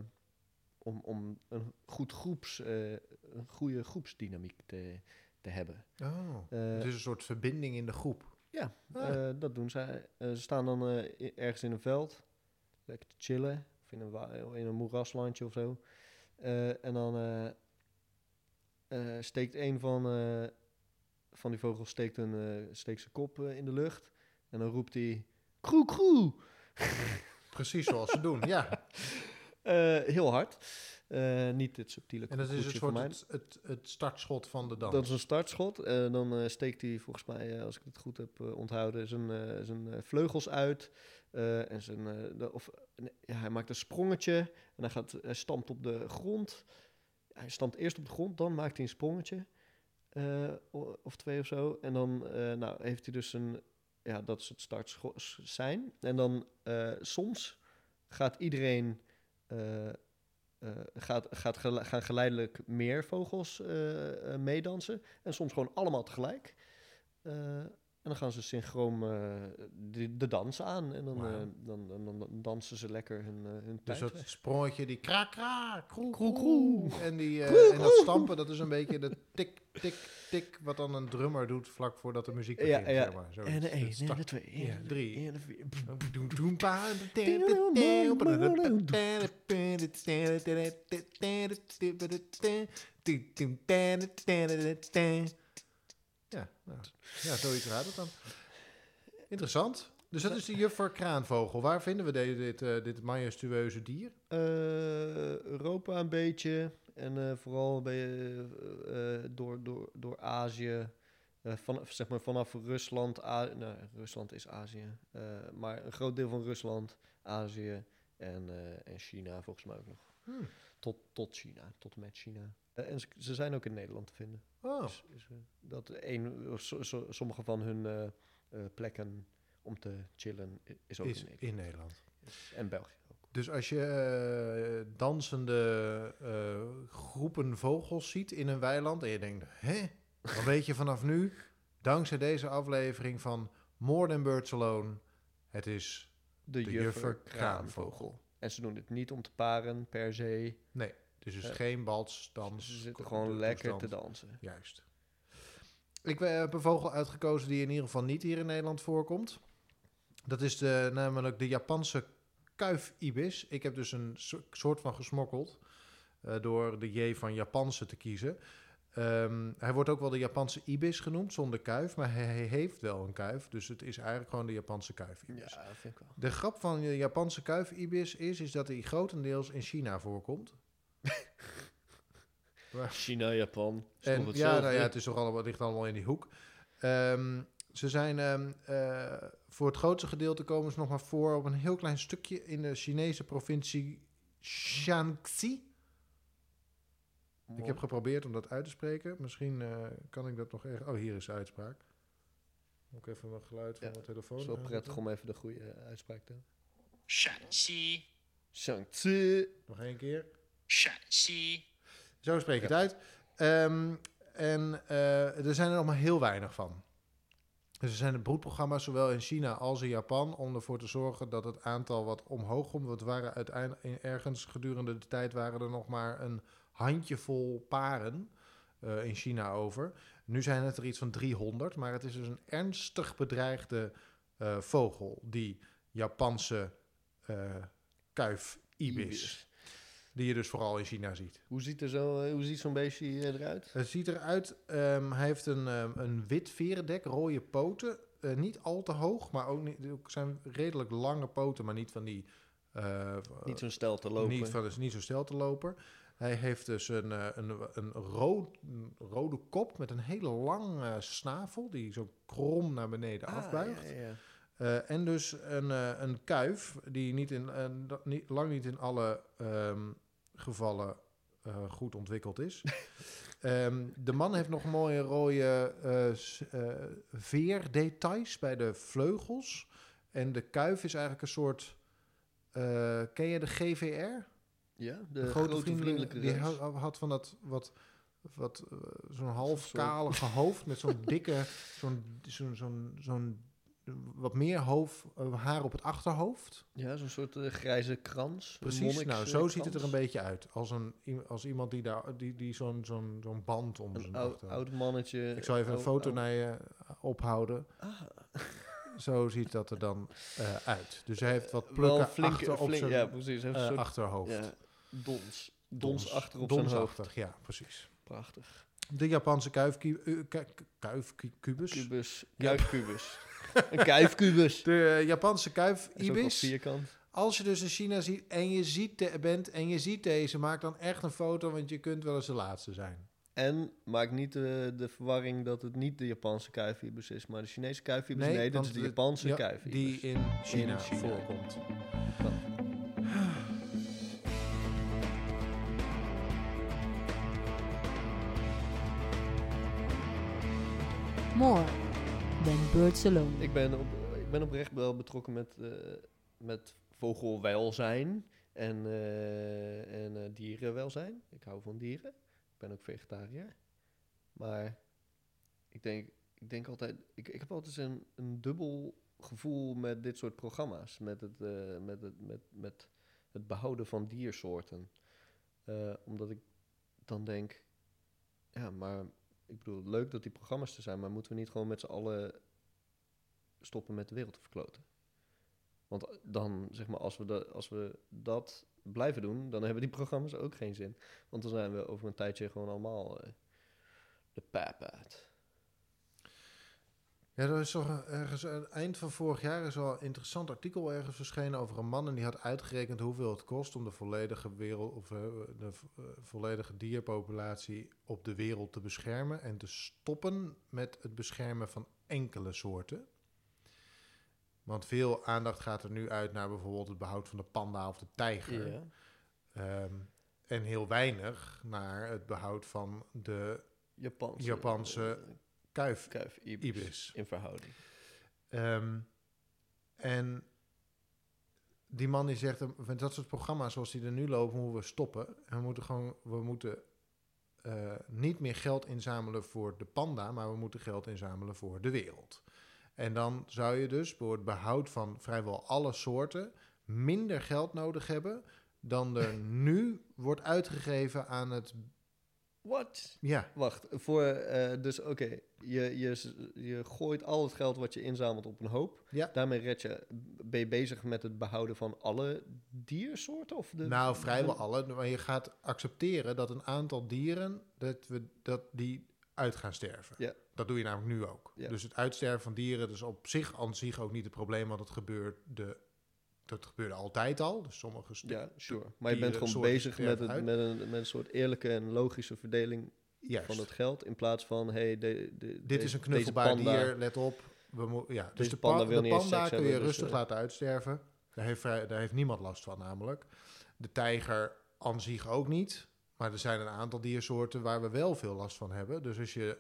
om, om een, goed groeps, eh, een goede groepsdynamiek te, te hebben. oh. Het is een soort verbinding in de groep. ja, Ah. eh, dat doen zij. Ze staan dan ergens in een veld, lekker te chillen, of in een, in een moeraslandje of zo. En dan steekt een van, van die vogels steekt, een, steekt zijn kop in de lucht. En dan roept hij, kroe kroe, Precies zoals ze doen, ja. Eh, heel hard. Eh, niet dit subtiele En dat is een soort het, het, het startschot van de dans. Dat is een startschot. Eh, dan steekt hij volgens mij, als ik het goed heb onthouden, zijn, zijn vleugels uit. En zijn, de, of, nee, ja, hij maakt een sprongetje en hij, gaat, hij stampt op de grond. Hij stampt eerst op de grond, dan maakt hij een sprongetje. of twee of zo. En dan nou, heeft hij dus een, ja, dat is het start zijn. En dan soms gaat iedereen, gaat, gaat gele- gaan geleidelijk meer vogels eh, eh, meedansen. En soms gewoon allemaal tegelijk. Eh, en dan gaan ze synchroon eh, de, de dans aan. En dan, eh, dan, dan, dan dansen ze lekker hun, eh, hun Dus dat sprongetje, die kraak, kraak, kroe, Kroe, kroe. En, die, eh, Kroe, en dat stampen, dat is een beetje de tik, tik, tik, wat dan een drummer doet vlak voordat de muziek Ja, begint. ja. zeg maar. Zo, En de 1, en de 2, Ja, en de drie. 3, en de 4. Doem, Ja, nou, ja, zoiets gaat het dan. Interessant. Dus dat is de juffer kraanvogel. Waar vinden we de- dit, eh, dit majestueuze dier? Eh, Europa een beetje. En eh, vooral bij, door, door, door Azië. Van, zeg maar vanaf Rusland. A nou, Rusland is Azië. maar een groot deel van Rusland, Azië en, en China volgens mij ook nog. Hmm. Tot, tot China, tot met China. En ze, ze zijn ook in Nederland te vinden. Oh, Dus, eh, dat een, of so- so- sommige van hun eh, eh, plekken om te chillen is ook is in Nederland. in Nederland. En België ook. Dus als je dansende groepen vogels ziet in een weiland en je denkt, hè? Dan weet je vanaf nu, dankzij deze aflevering van More Than Birds Alone, het is... De, De juffer kraanvogel. En ze doen het niet om te paren per se. Nee, dus Eh, geen balsdans. Ze zitten gewoon lekker te toestand. dansen. Juist. Ik eh, heb een vogel uitgekozen die in ieder geval niet hier in Nederland voorkomt. Dat is de, namelijk de Japanse kuifibis. Ik heb dus een so- soort van gesmokkeld eh, door de J van Japanse te kiezen. Ehm, hij wordt ook wel de Japanse ibis genoemd, zonder kuif, maar hij, hij heeft wel een kuif. Dus het is eigenlijk gewoon de Japanse kuifibis. Ja, dat vind ik wel. De grap van de Japanse kuifibis is, is dat hij grotendeels in China voorkomt. China, Japan. En, ja, nou ja, het is toch allemaal, ligt allemaal in die hoek. Ehm, ze zijn ehm, eh, voor het grootste gedeelte komen ze nog maar voor op een heel klein stukje in de Chinese provincie Shaanxi. Ik heb geprobeerd om dat uit te spreken. Misschien eh, kan ik dat nog even. Oh, hier is de uitspraak. Ook even mijn geluid van mijn telefoon. Het is wel prettig om even de goede eh, uitspraak te doen. Shaanxi. Shaanxi. Nog één keer. Shaanxi. Zo spreek ik het uit. Ehm, en eh, er zijn er nog maar heel weinig van. Dus er zijn broedprogramma's zowel in China als in Japan om ervoor te zorgen dat het aantal wat omhoog komt. Want waren uiteindelijk in- ergens gedurende de tijd waren er nog maar een handjevol paren eh, in China over. Nu zijn het er iets van 300, maar het is dus een ernstig bedreigde eh, vogel, die Japanse eh kuif ibis, die je dus vooral in China ziet. Hoe ziet, er zo, eh, hoe ziet zo'n beestje eruit? Het ziet eruit, ehm hij heeft een, ehm, een wit verendek, rode poten. Eh, niet al te hoog, maar ook niet, ook zijn redelijk lange poten, maar niet van die... eh, Niet zo'n stel te lopen. Niet, van, dus niet zo'n stelteloper. Hij heeft dus een, een, een, rood, een rode kop met een hele lange snavel, die zo krom naar beneden Ah, afbuigt. ja, ja. En dus een, een kuif die niet in, niet, lang niet in alle ehm, gevallen eh, goed ontwikkeld is. Ehm, de man heeft nog mooie rode s- eh, veerdetails bij de vleugels. En de kuif is eigenlijk een soort... ken je de GVR? Ja, de, De grote, vriendelijke Die had, had van dat wat, wat zo'n half kalige hoofd met zo'n dikke, zo'n zo'n zo'n zo'n wat meer hoofd, eh, haar op het achterhoofd. Ja, zo'n soort eh, grijze krans. Precies. Nou, eh, zo ziet het er een beetje uit. Als, een, als iemand die, daar, die, die zo'n zo'n zo'n band om Een zijn oud, oud mannetje. Ik zal even een oud- foto oud- naar je ophouden. Ah, Zo ziet dat er dan eh, uit. Dus hij heeft wat plukken flink, achter op flink, zijn Ja, precies. Heeft soort achterhoofd. ja, dons. Dons, achter op zijn hoofd. ja, precies. Prachtig. De Japanse kuifkubus. kuifkubus. Kubus. Kuifkubus. een kuifkubus. De Japanse kuifibis. vierkant. Als je dus in China ziet en je ziet de, bent en je ziet deze, maak dan echt een foto, want je kunt wel eens de laatste zijn. En maak niet de, de verwarring dat het niet de Japanse kuifibus is, maar de Chinese kuifibus. Nee, dat want is de de- Japanse ja, kuifibus. Die in China, China. voorkomt. more alone. Ik ben, op, ik ben oprecht wel betrokken met, eh, met vogelwelzijn en, eh, en eh, dierenwelzijn. Ik hou van dieren. Ik ben ook vegetariër. Maar ik denk, ik denk altijd, ik, ik heb altijd een, een dubbel gevoel met dit soort programma's. Met het, met het, met, met het behouden van diersoorten. Omdat ik dan denk, ja, maar ik bedoel, leuk dat die programma's er zijn, maar moeten we niet gewoon met z'n allen stoppen met de wereld te verkloten? Want dan, zeg maar, als we, dat als we dat blijven doen, dan hebben die programma's ook geen zin. Want dan zijn we over een tijdje gewoon allemaal eh, de pap uit. Ja, er is toch ergens aan het eind van vorig jaar is al een interessant artikel ergens verschenen over een man en die had uitgerekend hoeveel het kost om de volledige wereld of eh, de eh, volledige dierpopulatie op de wereld te beschermen en te stoppen met het beschermen van enkele soorten. Want veel aandacht gaat er nu uit naar bijvoorbeeld het behoud van de panda of de tijger. Ehm, en heel weinig naar het behoud van de Japanse, Japanse eh, kuif. kuif ibis, ibis. in verhouding. Ehm, en die man die zegt, met dat soort programma's zoals die er nu lopen, moeten we stoppen. En we moeten gewoon, we moeten eh, niet meer geld inzamelen voor de panda, maar we moeten geld inzamelen voor de wereld. En dan zou je dus voor het behoud van vrijwel alle soorten minder geld nodig hebben dan er nu wordt uitgegeven aan het... Wat? Ja, Wacht, voor, eh, dus oké, je, je, je gooit al het geld wat je inzamelt op een hoop. Ja. Daarmee red je, ben je bezig met het behouden van alle diersoorten? Of de, Nou, vrijwel alle. Maar je gaat accepteren dat een aantal dieren, dat, we, dat die uit gaan sterven. Ja. Dat doe je namelijk nu ook. Ja. Dus het uitsterven van dieren is op zich aan zich ook niet het probleem, want het gebeurt de, dat gebeurde altijd al. Dus sommige Ja, sure. Maar je bent gewoon bezig met, het, met, een, met een soort eerlijke en logische verdeling Juist. van het geld. In plaats van, hey, de, de, Dit is een knuffelbaar dier, let op. We ja, dus de, panda wil de panda kun je hebben, dus, rustig eh. laten uitsterven. Daar heeft, vrij- daar heeft niemand last van namelijk. De tijger aan zich ook niet. Maar er zijn een aantal diersoorten waar we wel veel last van hebben. Dus als je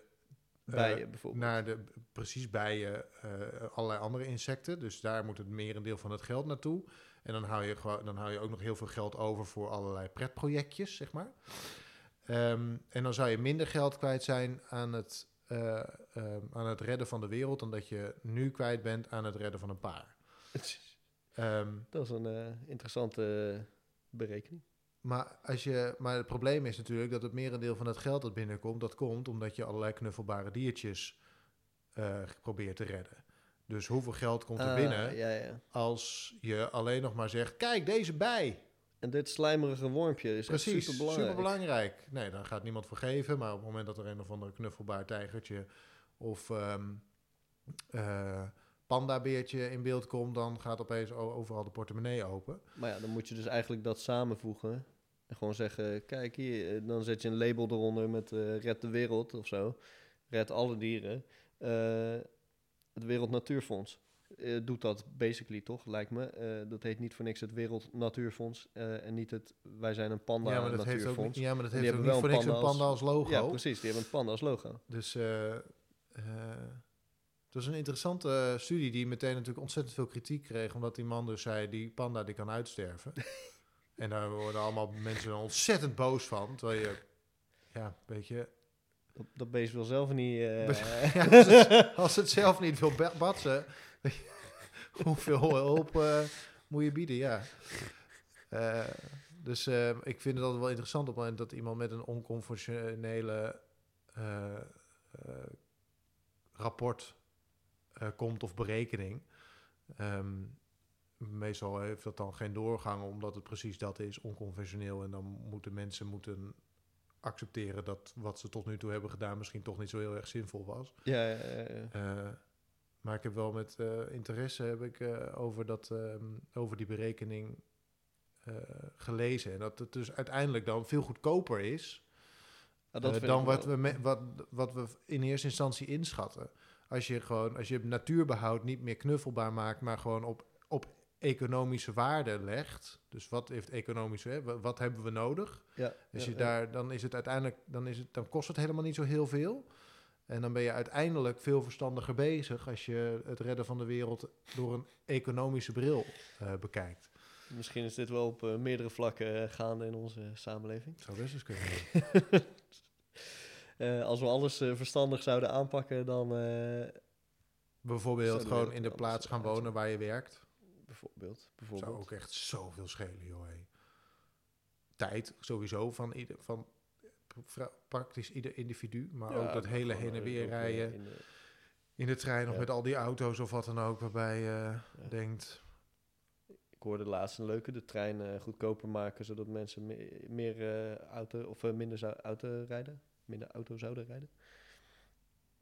bijen bijvoorbeeld. naar de precies bijen, eh allerlei andere insecten. Dus daar moet het merendeel van het geld naartoe. En dan hou je gewoon, dan hou je ook nog heel veel geld over voor allerlei pretprojectjes, zeg maar. Ehm, en dan zou je minder geld kwijt zijn aan het, eh, aan het redden van de wereld dan dat je nu kwijt bent aan het redden van een paar. Ehm, Dat is een eh, interessante eh, berekening. Maar, als je, maar het probleem is natuurlijk dat het merendeel van het geld dat binnenkomt, dat komt omdat je allerlei knuffelbare diertjes eh, probeert te redden. Dus hoeveel geld komt er Ah, binnen Ja, ja. als je alleen nog maar zegt, kijk deze bij. En dit slijmerige wormpje is Precies, echt superbelangrijk. superbelangrijk. Nee, daar gaat niemand voor geven. Maar op het moment dat er een of andere knuffelbaar tijgertje of eh, pandabeertje in beeld komt, dan gaat opeens overal de portemonnee open. Maar ja, dan moet je dus eigenlijk dat samenvoegen. En gewoon zeggen, kijk hier, eh, dan zet je een label eronder met eh, red de wereld of zo. Red alle dieren. Eh, het Wereld Natuurfonds eh, doet dat basically toch, lijkt me. Dat heet niet voor niks het Wereld Natuurfonds en niet het wij zijn een panda ja, maar dat heeft ook, natuurfonds. ja, maar dat heeft ook niet wel voor niks een panda als logo. Ja, precies. Die hebben een panda als logo. Dus het was een interessante studie die meteen natuurlijk ontzettend veel kritiek kreeg. Omdat die man dus zei, die panda die kan uitsterven. en daar worden allemaal mensen ontzettend boos van. Terwijl je, ja, weet je... Dat, dat beest wil zelf niet... eh, Ja, als, het, als het zelf niet wil ba- batsen, hoeveel hulp eh, moet je bieden? Ja. Eh, dus eh, ik vind het altijd wel interessant op het moment dat iemand met een onconventionele eh, eh, rapport eh, komt of berekening. Ehm, meestal heeft dat dan geen doorgang, omdat het precies dat is, onconventioneel. En dan moeten mensen moeten accepteren dat wat ze tot nu toe hebben gedaan misschien toch niet zo heel erg zinvol was. ja, ja, ja, ja. Eh, maar ik heb wel met eh, interesse heb ik, eh, over, dat, ehm, over die berekening gelezen. En dat het dus uiteindelijk dan veel goedkoper is Ah, dat dan wat wel- we, me- wat, wat we in eerste instantie inschatten. Als je gewoon, als je natuurbehoud niet meer knuffelbaar maakt, maar gewoon op, op economische waarde legt. Dus wat heeft economische, hè, wa- wat hebben we nodig? Ja, ja, je ja. daar, dan is het uiteindelijk, dan, is het, dan kost het helemaal niet zo heel veel. En dan ben je uiteindelijk veel verstandiger bezig als je het redden van de wereld door een economische bril eh, bekijkt. Misschien is dit wel op eh, meerdere vlakken eh, gaande in onze samenleving. Zou best eens kunnen. Als we alles verstandig zouden aanpakken, dan Bijvoorbeeld gewoon in de plaats gaan wonen waar je werkt. Bijvoorbeeld. bijvoorbeeld. Zou ook echt zoveel schelen, joh. hé. Tijd sowieso van, ieder, van pra- praktisch ieder individu. Maar Ja, ook dat hele gewoon, heen en eh, weer eh, rijden in de- in de trein of Ja. met al die auto's of wat dan ook. Waarbij je Ja. denkt, Ik hoorde laatst een leuke, de trein eh, goedkoper maken, zodat mensen me- meer eh, auto of eh, minder zou auto rijden, minder auto zouden rijden.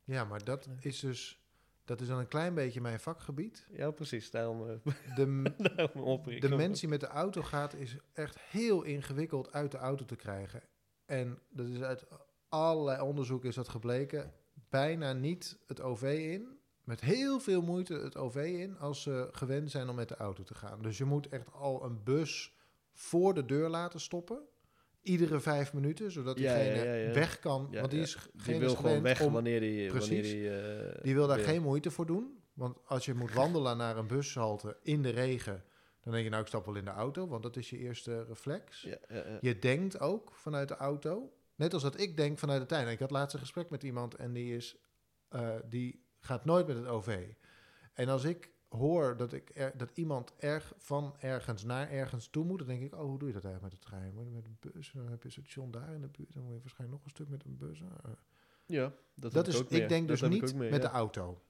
ja, maar dat is dus... Dat is dan een klein beetje mijn vakgebied. Ja, precies. Daarom, eh, De, daarom de mens die met de auto gaat, is echt heel ingewikkeld uit de auto te krijgen. En dat is uit allerlei onderzoek is dat gebleken. Bijna niet het OV in. Met heel veel moeite het OV in als ze gewend zijn om met de auto te gaan. Dus je moet echt al een bus voor de deur laten stoppen. Iedere vijf minuten, zodat ja, diegene ja, ja. weg kan. Want die is Die geen wil is gewoon weg om wanneer die, wanneer Precies. die, eh, die wil daar wil. geen moeite voor doen. Want als je moet wandelen naar een bushalte in de regen, dan denk je nou ik stap wel in de auto, want dat is je eerste reflex. Je denkt ook vanuit de auto, net als dat ik denk vanuit de trein. Ik had laatst een gesprek met iemand en die is, eh, die gaat nooit met het OV. En als ik hoor dat, ik er, dat iemand erg van ergens naar ergens toe moet, dan denk ik, oh, hoe doe je dat eigenlijk met de trein? Met een bus? Dan heb je een station daar in de buurt, dan moet je waarschijnlijk nog een stuk met een bus. Ah. Ja, dat, is, ook ik, denk dus ik niet ook meer, met ja. de auto.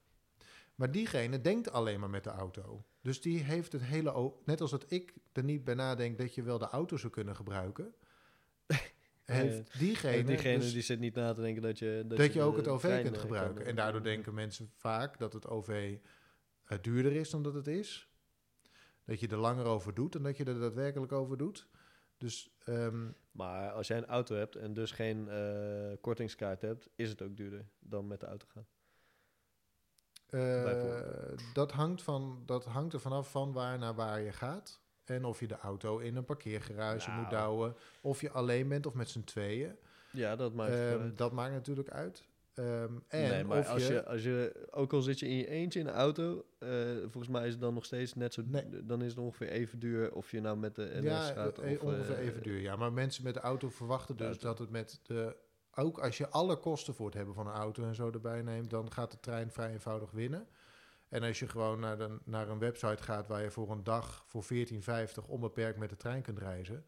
Maar diegene denkt alleen maar met de auto. Dus die heeft het hele... Net als dat ik er niet bij nadenk dat je wel de auto zou kunnen gebruiken... heeft diegene, En diegene dus die zit niet na te denken dat je... dat, je ook het OV kunt eh, gebruiken. kan, en eh, daardoor denken mensen vaak dat het OV eh, duurder is dan dat het is. Dat je er langer over doet dan dat je er daadwerkelijk over doet. Dus ehm, Maar als jij een auto hebt en dus geen eh, kortingskaart hebt, is het ook duurder dan met de auto gaan. Eh, dat, hangt van, dat hangt er vanaf van waar naar waar je gaat. En of je de auto in een parkeergarage Nou. moet douwen. Of je alleen bent of met z'n tweeën. Ja, dat maakt Ehm, dat maakt natuurlijk uit. Ehm, en nee, maar als je, je, als je, ook al zit je in je eentje in de auto, eh, volgens mij is het dan nog steeds net zo, Nee. dan is het ongeveer even duur of je nou met de NS ja, gaat eh, of... ongeveer eh, even duur. Ja, maar mensen met de auto verwachten dus Auto. dat het met de... Ook als je alle kosten voor het hebben van een auto en zo erbij neemt... dan gaat de trein vrij eenvoudig winnen. En als je gewoon naar, de, naar een website gaat... waar je voor een dag voor 14,50 onbeperkt met de trein kunt reizen...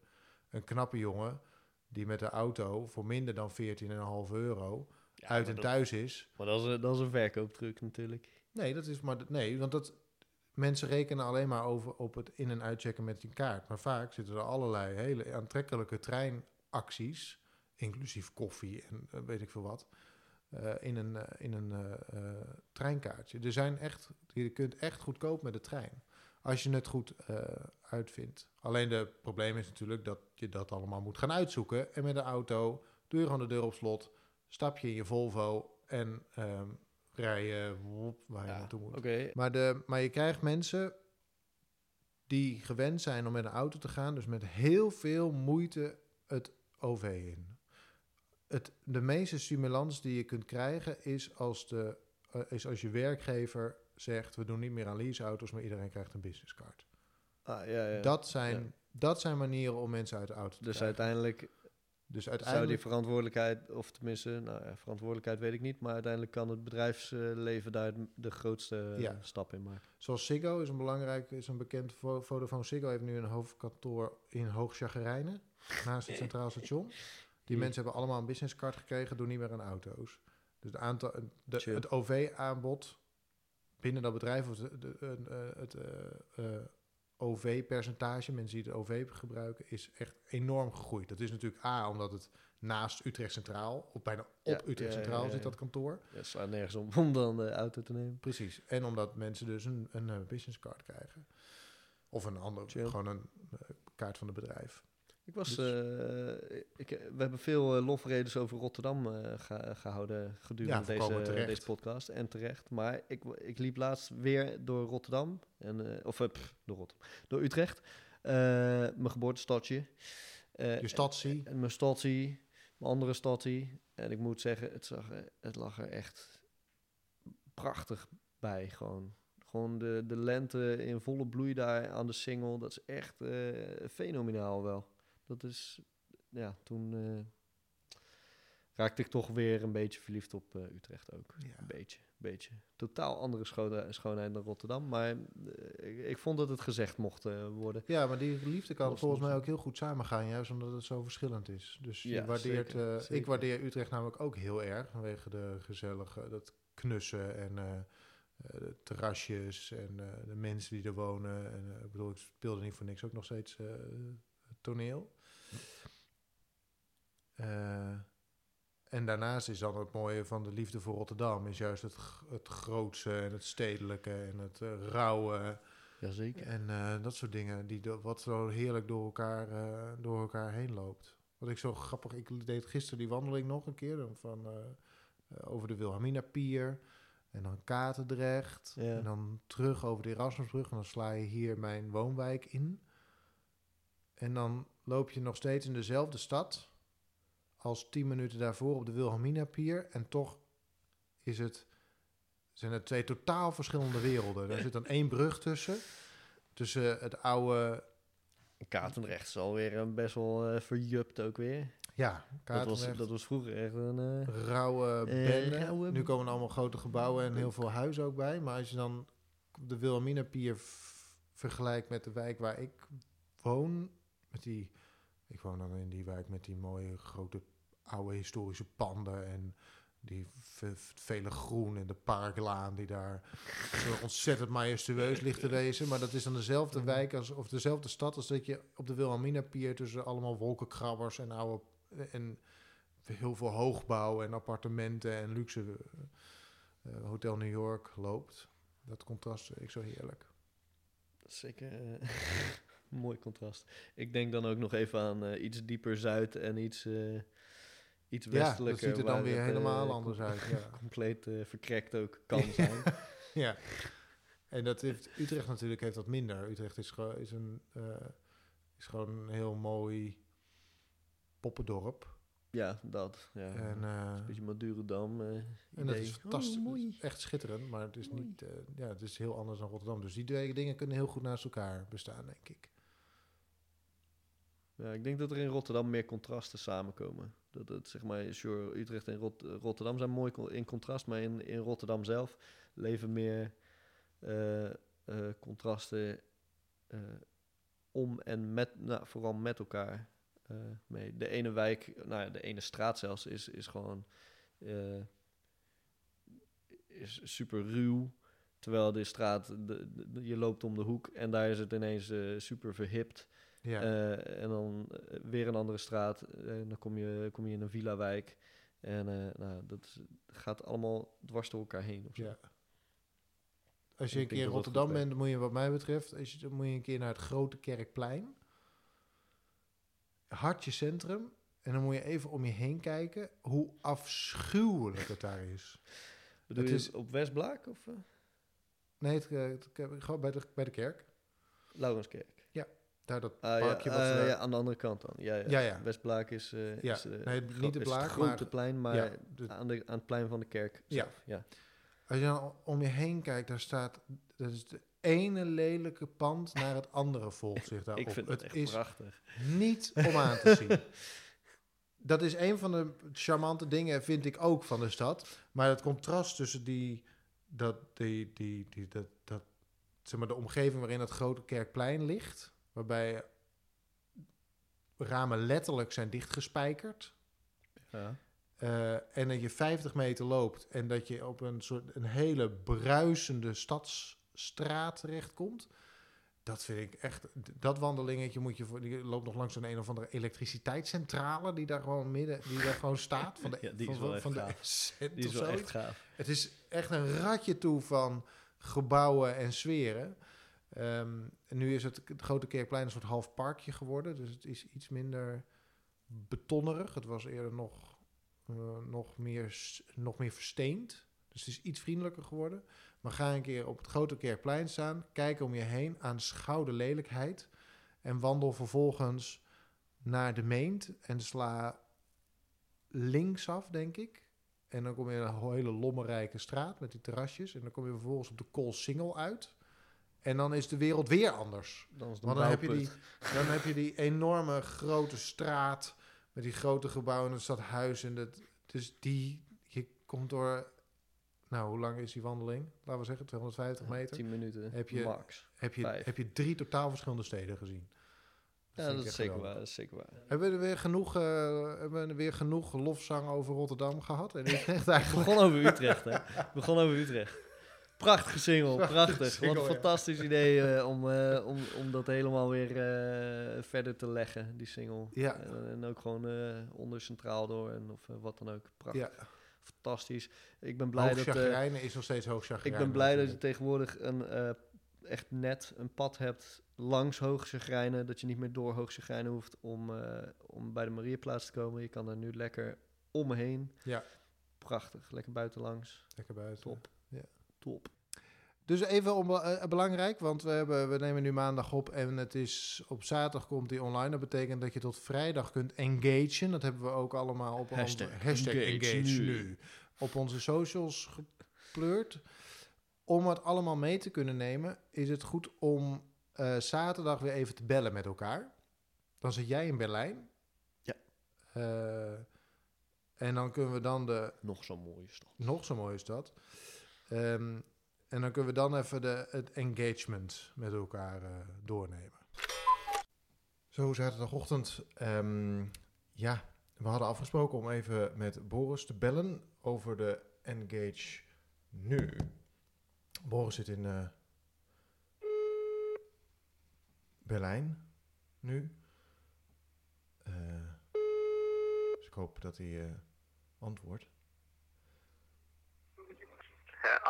een knappe jongen die met de auto voor minder dan 14,5 euro... ja, uit en dat- thuis is... Maar dat is, een- dat is een verkooptruc natuurlijk. Nee, dat is maar... Nee, want dat... Mensen rekenen alleen maar over op het in- en uitchecken met je kaart. Maar vaak zitten er allerlei hele aantrekkelijke treinacties, inclusief koffie en eh, weet ik veel wat, eh, in een, eh, in een treinkaartje. Er zijn echt, je kunt echt goedkoop met de trein. Als je het goed uitvindt. Alleen de probleem is natuurlijk dat je dat allemaal moet gaan uitzoeken. En met de auto doe je gewoon de deur op slot, stap je in je Volvo en ehm rij je waar je Ja, naartoe moet. Maar, de, maar je krijgt mensen die gewend zijn om met een auto te gaan, dus met heel veel moeite het OV in. Het, de meeste stimulans die je kunt krijgen is als, de, eh, is als je werkgever zegt: we doen niet meer aan leaseauto's, maar iedereen krijgt een businesscard. ah, ja, ja. Dat, zijn, Ja. dat zijn manieren om mensen uit de auto te dus krijgen. uiteindelijk dus zou die uiteindelijk verantwoordelijkheid, of tenminste, nou ja, verantwoordelijkheid weet ik niet, maar uiteindelijk kan het bedrijfsleven daar de grootste eh, Ja. stap in maken. Zoals Ziggo is een belangrijk, is een bekend Vo- Vodafone Ziggo heeft nu een hoofdkantoor in Hoogchagrijnen, naast het Centraal Station. Die mensen hebben allemaal een businesscard gekregen, doen niet meer aan auto's. Dus het, aantal, de, het OV-aanbod binnen dat bedrijf, of de, de- een, eh, het eh, OV-percentage, mensen die het OV gebruiken, is echt enorm gegroeid. Dat is natuurlijk A, omdat het naast Utrecht Centraal, of bijna op Utrecht ja, Centraal ja, zit dat kantoor. Het slaat nergens om om dan de auto te nemen. Precies. En omdat mensen dus een, een eh, businesscard krijgen. Of een ander, Chill. gewoon een eh, kaart van het bedrijf. Ik was, Dus- eh, ik, we hebben veel eh, lofredens over Rotterdam eh, ge- gehouden gedurende Ja, deze, deze podcast. En terecht. Maar ik, ik liep laatst weer door Rotterdam. En, of pff, door Rotterdam. Door Utrecht. Mijn geboortestadje. Je stadsie. En mijn stadsie. Een andere stad hier. En ik moet zeggen, het, zag, het lag er echt prachtig bij. Gewoon, gewoon de, de lente in volle bloei daar aan de single. Dat is echt fenomenaal wel. Dat is, ja, toen eh, raakte ik toch weer een beetje verliefd op eh, Utrecht ook. Ja. Een beetje, beetje. Totaal andere schone- schoonheid dan Rotterdam. Maar eh, ik, vond dat het gezegd mocht worden. Ja, maar die liefde kan Los volgens mij ook heel goed samengaan, juist omdat het zo verschillend is. Dus je Ja, waardeert, zeker, zeker. ik waardeer Utrecht namelijk ook heel erg vanwege de gezellige, dat knussen en de terrasjes en de mensen die er wonen. En, ik bedoel, ik speelde niet voor niks ook nog steeds toneel. Eh, en daarnaast is dan het mooie van de liefde voor Rotterdam, is juist het, het grootse en het stedelijke en het eh, rauwe. Jazeker. En eh, dat soort dingen, die wat zo heerlijk door elkaar, door elkaar heen loopt. Wat ik zo grappig, ik deed gisteren die wandeling nog een keer van, over de Wilhelmina Pier. En dan Katendrecht. Ja. En dan terug over de Erasmusbrug. En dan sla je hier mijn woonwijk in. En dan loop je nog steeds in dezelfde stad als tien minuten daarvoor op de Wilhelmina Pier. En toch is het, zijn het twee totaal verschillende werelden. Er zit dan één brug tussen. Tussen het oude, Katendrecht is alweer eh, best wel eh, verjupt ook weer. ja, Dat was, dat was vroeger echt een... eh, rauwe bende. rauwe Nu komen er allemaal grote gebouwen en heel veel huizen ook bij. Maar als je dan de Wilhelmina Pier v- vergelijkt met de wijk waar ik woon, met die, ik woon dan in die wijk met die mooie grote oude historische panden en die ve- vele groen en de parklaan die daar zo ontzettend majestueus ligt te wezen. Maar dat is dan dezelfde wijk als, of dezelfde stad als dat je op de Wilhelmina Pier tussen allemaal wolkenkrabbers en oude en heel veel hoogbouw en appartementen en luxe eh, Hotel New York loopt. Dat contrast ik zo heerlijk. Dat is zeker eh, mooi contrast. Ik denk dan ook nog even aan eh, iets dieper zuid en iets, eh iets Ja, westelijker. dat ziet er dan weer het, helemaal eh, anders uit. Ja. Compleet eh, verkrekt ook kan zijn. ja. En dat heeft, Utrecht natuurlijk heeft dat minder. Utrecht is, gewoon is, een, eh, is gewoon een heel mooi poppendorp. ja, dat. Ja. En, eh, een beetje Madurodam. eh en dat is fantastisch. Oh, is echt schitterend, maar het is, Mooi. niet, eh, ja, het is heel anders dan Rotterdam. Dus die twee dingen kunnen heel goed naast elkaar bestaan, denk ik. Ja, ik denk dat er in Rotterdam meer contrasten samenkomen. Dat het, zeg maar, sure, Utrecht en Rot- Rotterdam zijn mooi in contrast, maar in, in Rotterdam zelf leven meer eh, eh, contrasten eh, om en met, nou, vooral met elkaar mee. De ene wijk, nou ja, de ene straat zelfs, is, is gewoon is super ruw. Terwijl de straat, de, je loopt om de hoek en daar is het ineens super verhipt. Ja. Eh, en dan eh, weer een andere straat. En dan kom je, kom je in een villa-wijk. En eh, nou, dat gaat allemaal dwars door elkaar heen. Of zo. Ja. Als je een keer in Rotterdam bent, dan moet je wat mij betreft, als je, dan moet je een keer naar het Grote Kerkplein. Hartje centrum. En dan moet je even om je heen kijken hoe afschuwelijk het daar is. Bedoel Het is- op Westblaak of eh Nee, het, eh, het- gewoon bij de, bij de kerk. Laurenskerk? Daar dat Ah, parkje ja, wat ze daar- ja, aan de andere kant dan. Ja, ja. Westblaak is, Ja, is, eh, nee, niet de Blaak, het grote maar- plein, maar de- aan, de, aan het plein van de kerk Ja. zelf. Ja. Als je dan om je heen kijkt, daar staat... Dat is de ene lelijke pand naar het andere volgt zich daarop. Ik vind het, echt is prachtig. niet om aan te zien. Dat is een van de charmante dingen, vind ik ook, van de stad. Maar het contrast tussen die, dat, die, die, die, dat, dat, zeg maar, de omgeving waarin het grote kerkplein ligt, waarbij ramen letterlijk zijn dichtgespijkerd. Ja. eh, en dat je 50 meter loopt en dat je op een soort een hele bruisende stadsstraat terechtkomt. Dat vind ik echt. Dat wandelingetje moet je voor. Je loopt nog langs een een of andere elektriciteitscentrale die daar gewoon midden, die daar gewoon staat. Van de, Ja, die is van, wel van, de Die is wel echt gaaf. Het is echt een ratje toe van gebouwen en sferen. Ehm, en nu is het, het Grote Kerkplein een soort half parkje geworden. Dus het is iets minder betonnerig. Het was eerder nog, eh, nog, meer, nog meer versteend. Dus het is iets vriendelijker geworden. Maar ga een keer op het Grote Kerkplein staan. Kijk om je heen. Aanschouw de lelijkheid. En wandel vervolgens naar de Meent. En sla linksaf, denk ik. En dan kom je in een hele lommerrijke straat met die terrasjes. En dan kom je vervolgens op de Koolsingel uit. En dan is de wereld weer anders. Dan is Want dan heb, je die, dan heb je die enorme grote straat met die grote gebouwen en het stadhuis. En dat, dus die, je komt door, nou hoe lang is die wandeling? Laten we zeggen 250 meter. 10 minuten, Heb je- max. Heb je, vijf. heb je drie totaal verschillende steden gezien. Ja, vind dat is zeker waar. Dat is zeker waar. Hebben we er weer genoeg, eh, hebben we er weer genoeg lofzang over Rotterdam gehad? En Utrecht We eigenlijk. begon over Utrecht, hè? We begon over Utrecht. Prachtige single, Prachtige prachtig. single, Wat een ja. fantastisch idee eh, om, eh, om, om dat helemaal weer eh, verder te leggen, die single. Ja. En, en ook gewoon onder centraal door en of wat dan ook. Prachtig. Ja, Fantastisch. Ik ben blij dat... is nog steeds ik hoogchagrijnen. ben blij dat je tegenwoordig een, echt net een pad hebt langs Hoogchagrijnen. Dat je niet meer door Hoogchagrijnen hoeft om, om bij de Mariaplaats te komen. Je kan er nu lekker omheen. Ja. Prachtig. Lekker buitenlangs. Lekker buiten. Top. Ja. Top. Dus even om, eh, belangrijk, want we, hebben, we nemen nu maandag op en het is op zaterdag komt die online. Dat betekent dat je tot vrijdag kunt engagen. Dat hebben we ook allemaal op Hashtag onze hashtag engage, engage nu. nu. op onze socials gepleurd. Om het allemaal mee te kunnen nemen, is het goed om eh, zaterdag weer even te bellen met elkaar. Dan zit jij in Berlijn. Ja. Eh, en dan kunnen we dan de Nog zo'n mooie stad. nog zo mooi is Ehm, en dan kunnen we dan even de, het engagement met elkaar eh, doornemen. Zo, zaterdagochtend. ehm, ja, we hadden afgesproken om even met Boris te bellen over de Engage nu. Boris zit in eh, Berlijn nu. Eh, dus ik hoop dat hij eh, antwoordt.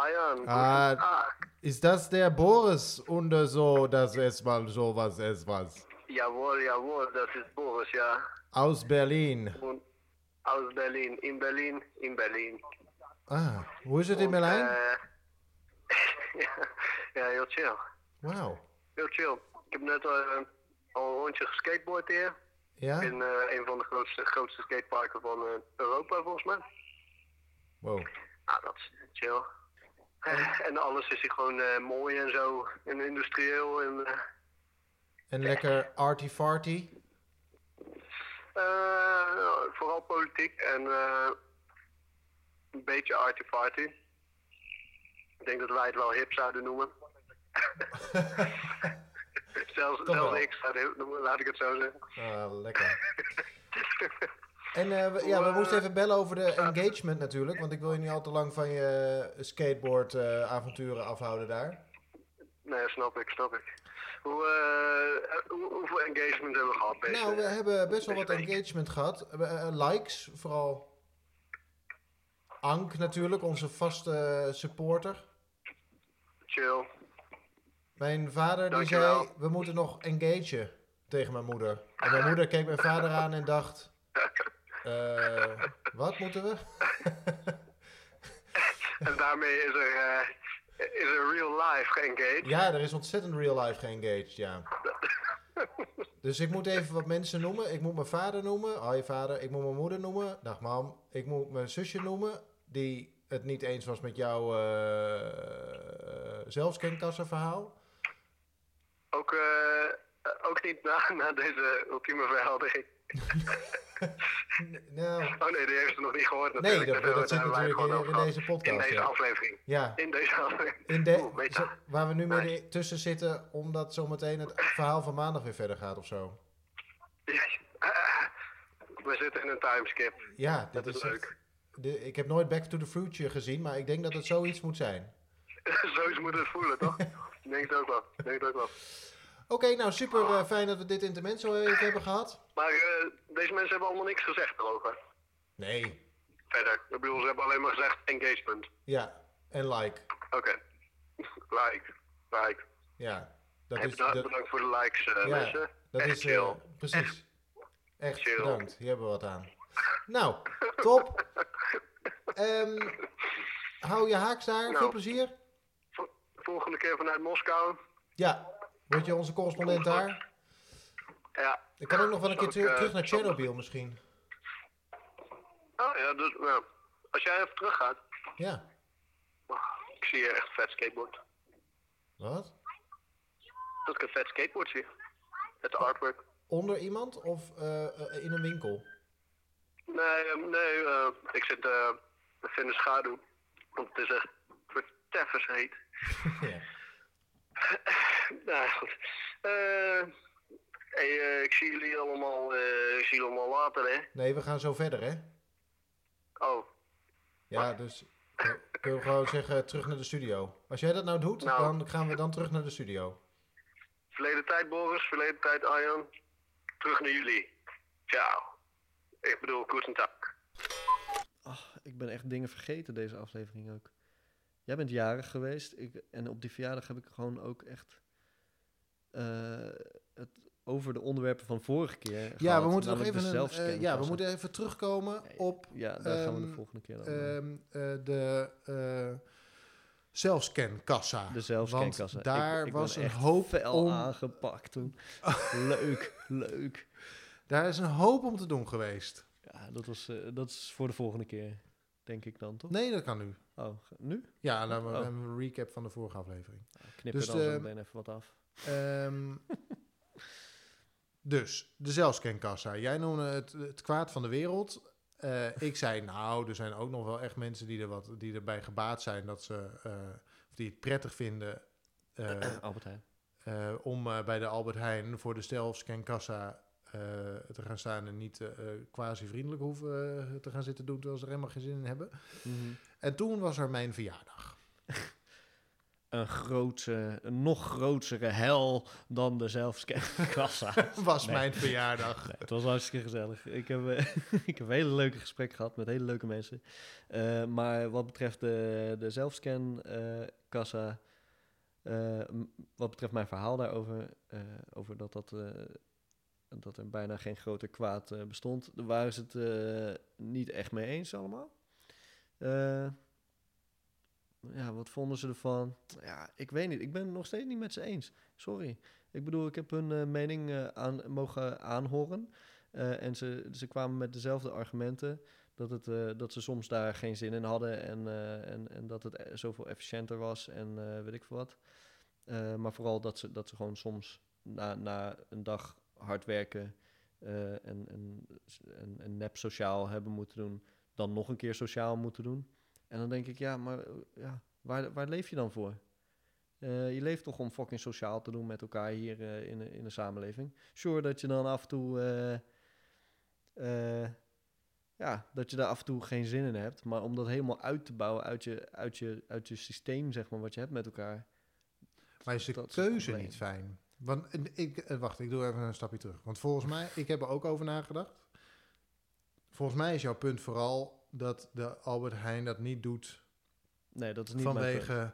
Herr Eiern, Ah. guten Tag. Ist das der Boris und so, dass es mal sowas es was? Jawohl, jawohl, das ist Boris, ja. Aus Berlin. Und aus Berlin, in Berlin, in Berlin. Ah, hoe is het in Und, Berlijn? eh, ja, ja, heel chill. Wauw. Heel chill. Ik heb net eh, al een rondje geskateboard hier. Ja? In eh, een van de grootste, grootste skateparken van eh, Europa, volgens mij. Wow. Nou, dat is chill. Eh, en alles is hier gewoon eh, mooi en zo. En industrieel. En, eh, En lekker arty-farty. Vooral politiek en een beetje arty-farty. Ik denk dat wij het wel hip zouden noemen. zelfs zelfs ik zou het hip noemen, laat ik het zo zeggen. ah, lekker. En eh, we, ja, we moesten even bellen over de engagement natuurlijk. Want ik wil je niet al te lang van je skateboard eh, avonturen afhouden daar. nee, snap ik, snap ik. Hoe, eh, hoe, hoeveel engagement hebben we gehad? Deze, Nou, we hebben best wel wat engagement gehad. Eh, eh, likes, vooral. Ank natuurlijk, onze vaste supporter. Chill. Mijn vader die zei, we moeten nog engagen tegen mijn moeder. En mijn moeder keek mijn vader aan en dacht, eh, wat moeten we? En daarmee is er, eh, is er real life geengaged. ja, er is ontzettend real life geengaged, ja. Dus ik moet even wat mensen noemen. Ik moet mijn vader noemen. Hoi vader. Ik moet mijn moeder noemen. Dag mam. Ik moet mijn zusje noemen. Die het niet eens was met jouw zelfscankassenverhaal. Ook, ook niet na, na deze ultieme verheldering. Nou, Oh nee, die heeft ze nog niet gehoord nee, natuurlijk. dat, Daar dat zit natuurlijk gewoon in, in deze podcast. In deze ja. aflevering. Ja, In deze aflevering. in de, Oeh, meta. zo- waar we nu Nice. midden tussen zitten, omdat zometeen het verhaal van maandag weer verder gaat of zo. Ja, eh, we zitten in een timeskip. Ja, Dat is is leuk. de, ik heb nooit Back to the Future gezien, maar ik denk dat het zoiets moet zijn. Zo moet het voelen, toch? Denk het ook wel. Ik denk het ook wel. Oké, nou super eh, fijn dat we dit intermezzo even hebben gehad. Maar eh, deze mensen hebben allemaal niks gezegd erover. Nee, Verder. Ik bedoel, ze hebben alleen maar gezegd engagement. ja, en like. Oké. Like. Like. Ja, dat is, bedankt, dat, bedankt voor de likes, eh, ja, mensen. dat Echt is chill. precies. Echt chill. bedankt, hier hebben we wat aan. Nou, top. Ehm, hou je haaks daar, Nou. veel plezier. Vo- Volgende keer vanuit Moskou. Ja, word je onze correspondent daar? Ja. Ik kan ook nog wel een keer Zal teru- ik, eh, terug naar Chernobyl misschien. Oh ja, dus, nou, als jij even teruggaat, Ja. ik zie hier echt vet skateboard. Wat? Dat ik een vet skateboard zie. Het artwork. Onder iemand of eh, eh, in een winkel? Nee, eh, nee, ik zit even in de schaduw. Want het is echt verteffers heet. ja. Nou goed. Eh, hey, eh, ik zie jullie allemaal, eh, ik zie jullie allemaal later, hè? Nee, we gaan zo verder, hè? Oh, Ja, dus eh, kun je gewoon zeggen terug naar de studio. Als jij dat nou doet, Nou. dan gaan we dan terug naar de studio. verleden tijd Boris, verleden tijd Arjan. Terug naar jullie. Ciao. Ik bedoel, Goedendag. Ach, ik ben echt dingen vergeten deze aflevering ook. Jij bent jarig geweest ik, en op die verjaardag heb ik gewoon ook echt eh, het over de onderwerpen van vorige keer. Ja, gehad, we moeten nog even, een, eh, ja, we moeten even terugkomen op Ja, daar gaan we de ehm, volgende keer dan. ehm, eh, de zelfscankassa. de zelfscankassa. Daar ik, ik was een echt hoop om, aangepakt toen. leuk, leuk. daar is een hoop om te doen geweest. Ja, dat, was, eh, dat is voor de volgende keer, denk ik dan, toch? Nee, dat kan nu. Oh, nu? Ja, dan hebben we Oh. een recap van de vorige aflevering. Nou, knip er Dus dan zo meteen even wat af. Ehm, dus, de zelfscankassa. Jij noemde het het kwaad van de wereld. Eh, ik zei, nou, er zijn ook nog wel echt mensen die, er wat, die erbij gebaat zijn dat ze, eh, of die het prettig vinden eh, Albert Heijn. eh, om eh, bij de Albert Heijn voor de zelfscankassa eh te gaan staan en niet eh, eh, quasi vriendelijk hoeven eh, te gaan zitten doen terwijl ze er helemaal geen zin in hebben. Mhm. En toen was er mijn verjaardag. Een grootse, een nog grotere hel dan de zelfscankassa. was Nee. mijn verjaardag. Nee, het was hartstikke gezellig. Ik heb, eh, ik heb hele leuke gesprekken gehad met hele leuke mensen. Eh, maar wat betreft de, de zelfscan-kassa, eh, wat betreft mijn verhaal daarover, eh, over dat, dat, eh, dat er bijna geen groter kwaad eh, bestond, daar waren ze het eh, niet echt mee eens allemaal. Eh, ja, wat vonden ze ervan? Ja, ik weet niet. Ik ben het nog steeds niet met ze eens. Sorry. Ik bedoel, ik heb hun mening aan, mogen aanhoren. En ze, ze kwamen met dezelfde argumenten. Dat, het, dat ze soms daar geen zin in hadden. En, en, en dat het zoveel efficiënter was. En weet ik veel wat. Maar vooral dat ze, dat ze gewoon soms na, na een dag hard werken. eh, en, en, en, en nep sociaal hebben moeten doen. Dan nog een keer sociaal moeten doen. En dan denk ik, ja, maar eh, ja, waar, waar leef je dan voor? Eh, je leeft toch om fucking sociaal te doen met elkaar hier eh, in, de- in de samenleving. Sure dat je dan af en toe... ja, dat je daar af en toe geen zin in hebt. Maar om dat helemaal uit te bouwen uit je, uit je, uit je systeem, zeg maar, wat je hebt met elkaar. Maar is de Dat keuze niet fijn? Want ik, eh, wacht, ik doe even een stapje terug. Want volgens mij, ik heb er ook over nagedacht. Volgens mij is jouw punt vooral dat de Albert Heijn dat niet doet Nee, dat is niet vanwege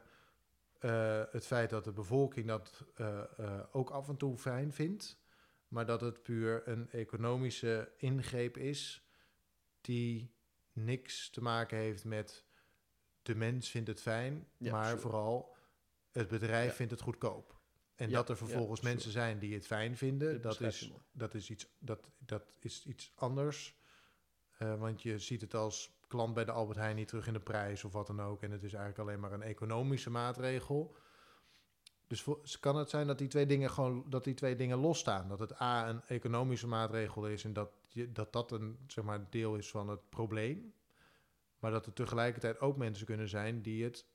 eh, het feit dat de bevolking dat eh, ook af en toe fijn vindt. Maar dat het puur een economische ingreep is die niks te maken heeft met de mens vindt het fijn, Ja, maar sure. vooral het bedrijf Ja. vindt het goedkoop. En Ja, dat er vervolgens mensen zijn die het fijn vinden, dat is, dat, is iets, dat, dat is iets anders. Eh, want je ziet het als klant bij de Albert Heijn niet terug in de prijs of wat dan ook. En het is eigenlijk alleen maar een economische maatregel. Dus voor, kan het zijn dat die twee dingen gewoon dat die twee dingen losstaan. Dat het A een economische maatregel is en dat je, dat, dat een zeg maar, deel is van het probleem. Maar dat er tegelijkertijd ook mensen kunnen zijn die het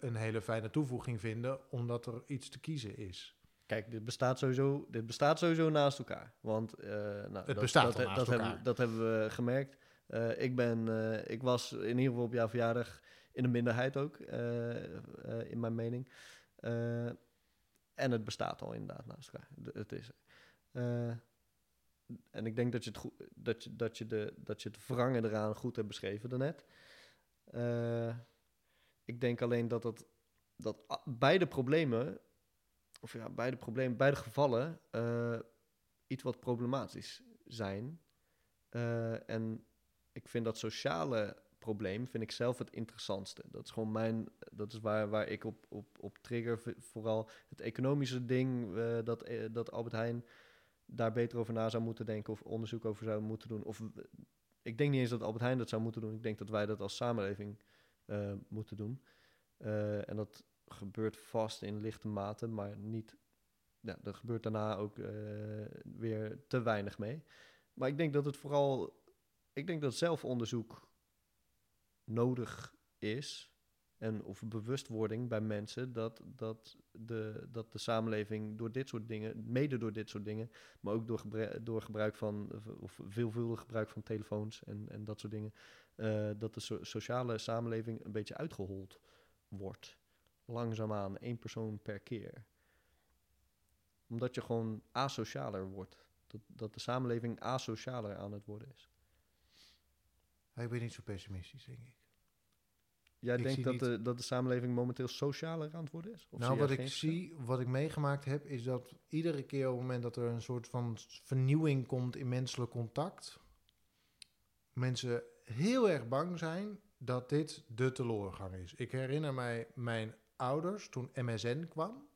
een hele fijne toevoeging vinden, omdat er iets te kiezen is. Kijk, dit bestaat sowieso, dit bestaat sowieso naast elkaar. Want eh, nou, dat, bestaat dat, al naast dat elkaar. Hebben, dat hebben we gemerkt. Eh, ik, ben, eh, ik was in ieder geval op jouw verjaardag in de minderheid ook, in mijn mening. En het bestaat al inderdaad naast elkaar. D- het is en ik denk dat je, het goed, dat, je, dat, je de, dat je het wrangen eraan goed hebt beschreven daarnet. Ik denk alleen dat, dat a- beide problemen of ja, beide problemen, beide gevallen eh, iets wat problematisch zijn. Eh, en ik vind dat sociale probleem vind ik zelf het interessantste. Dat is gewoon mijn, dat is waar, waar ik op, op, op trigger. Vooral het economische ding, eh, dat, dat Albert Heijn daar beter over na zou moeten denken of onderzoek over zou moeten doen. Of, ik denk niet eens dat Albert Heijn dat zou moeten doen. Ik denk dat wij dat als samenleving eh, moeten doen. Eh, en dat gebeurt vast in lichte mate, maar niet. Ja, dat gebeurt daarna ook eh, weer te weinig mee. Maar ik denk dat het vooral. Ik denk dat zelfonderzoek nodig is. En of bewustwording bij mensen dat, dat, de, dat de samenleving door dit soort dingen, mede door dit soort dingen, maar ook door, door gebruik van, of veelvuldig gebruik van telefoons en, en dat soort dingen, eh, dat de so- sociale samenleving een beetje uitgehold wordt. Langzaamaan, één persoon per keer. Omdat je gewoon asocialer wordt. Dat, dat de samenleving asocialer aan het worden is. Ik ben niet zo pessimistisch, denk ik. Jij Ik denkt dat de, dat de samenleving momenteel socialer aan het worden is? Of nou, wat ik zie, wat ik meegemaakt heb, is dat iedere keer op het moment dat er een soort van vernieuwing komt in menselijk contact, mensen heel erg bang zijn dat dit de teleurgang is. Ik herinner mij mijn ouders toen MSN kwam.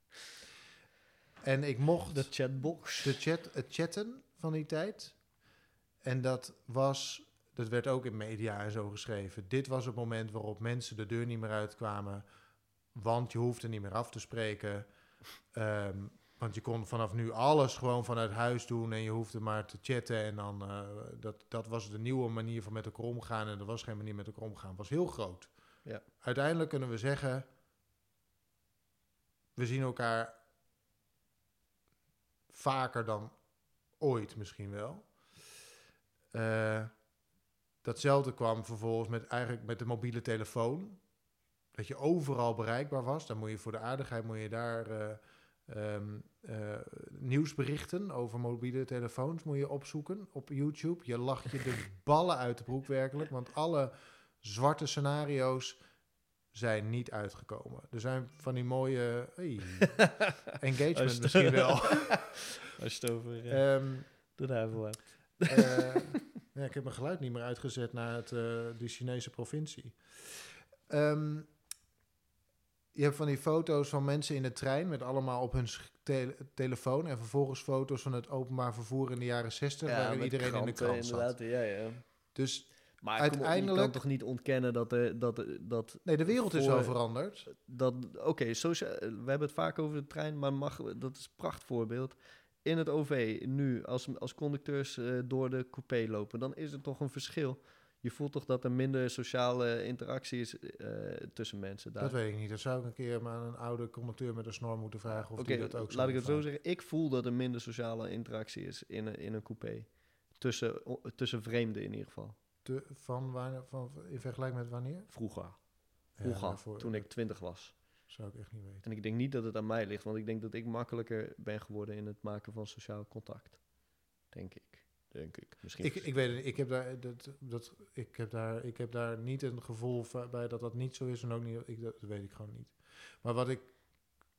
en ik mocht De chatbox. de chat, het chatten van die tijd. En dat was, dat werd ook in media en zo geschreven. Dit was het moment waarop mensen de deur niet meer uitkwamen. Want je hoefde niet meer af te spreken. Ehm, want je kon vanaf nu alles gewoon vanuit huis doen en je hoefde maar te chatten. En dan, eh, dat, dat was de nieuwe manier van met elkaar omgaan. En er was geen manier met elkaar omgaan. Het was heel groot. Ja. Uiteindelijk kunnen we zeggen, we zien elkaar vaker dan ooit misschien wel. Eh, datzelfde kwam vervolgens met, eigenlijk met de mobiele telefoon. Dat je overal bereikbaar was. Dan moet je voor de aardigheid moet je daar eh, ehm, eh, nieuwsberichten over mobiele telefoons moet je opzoeken op YouTube. Je lacht je de ballen uit de broek werkelijk. Want alle zwarte scenario's zijn niet uitgekomen. Er zijn van die mooie hey, engagement misschien wel. Als je het over Ehm, de duivel hebt. eh, ja, ik heb mijn geluid niet meer uitgezet naar het, de Chinese provincie. Ehm, je hebt van die foto's van mensen in de trein met allemaal op hun tele- telefoon en vervolgens foto's van het openbaar vervoer in de jaren 60 waarin met iedereen in de krant zat. Ja, ja. Dus Maar kom op, je Uiteindelijk- kan toch niet ontkennen dat... er dat, dat, nee, de wereld is wel veranderd. dat Oké, socia- we hebben het vaak over de trein, maar mag, dat is een prachtvoorbeeld. In het OV nu, als, als conducteurs eh, door de coupé lopen, dan is er toch een verschil. Je voelt toch dat er minder sociale interactie is eh, tussen mensen daar. Dat weet ik niet. Dat zou ik een keer maar aan een oude conducteur met een snor moeten vragen of Oké, die dat ook laat ik het zo zeggen. Ik voel dat er minder sociale interactie is in een, in een coupé. Tussen, tussen vreemden in ieder geval. Te- van, waar, van, in vergelijking met wanneer? Vroeger. Ja, Vroeger, toen ik twintig was. Zou ik echt niet weten. En ik denk niet dat het aan mij ligt, want ik denk dat ik makkelijker ben geworden in het maken van sociaal contact. Denk ik. Denk ik. Misschien. Ik, ik weet het. Ik heb daar, dat, dat, ik heb daar, ik heb daar niet een gevoel bij dat dat niet zo is. En ook niet, ik, dat weet ik gewoon niet. Maar wat ik,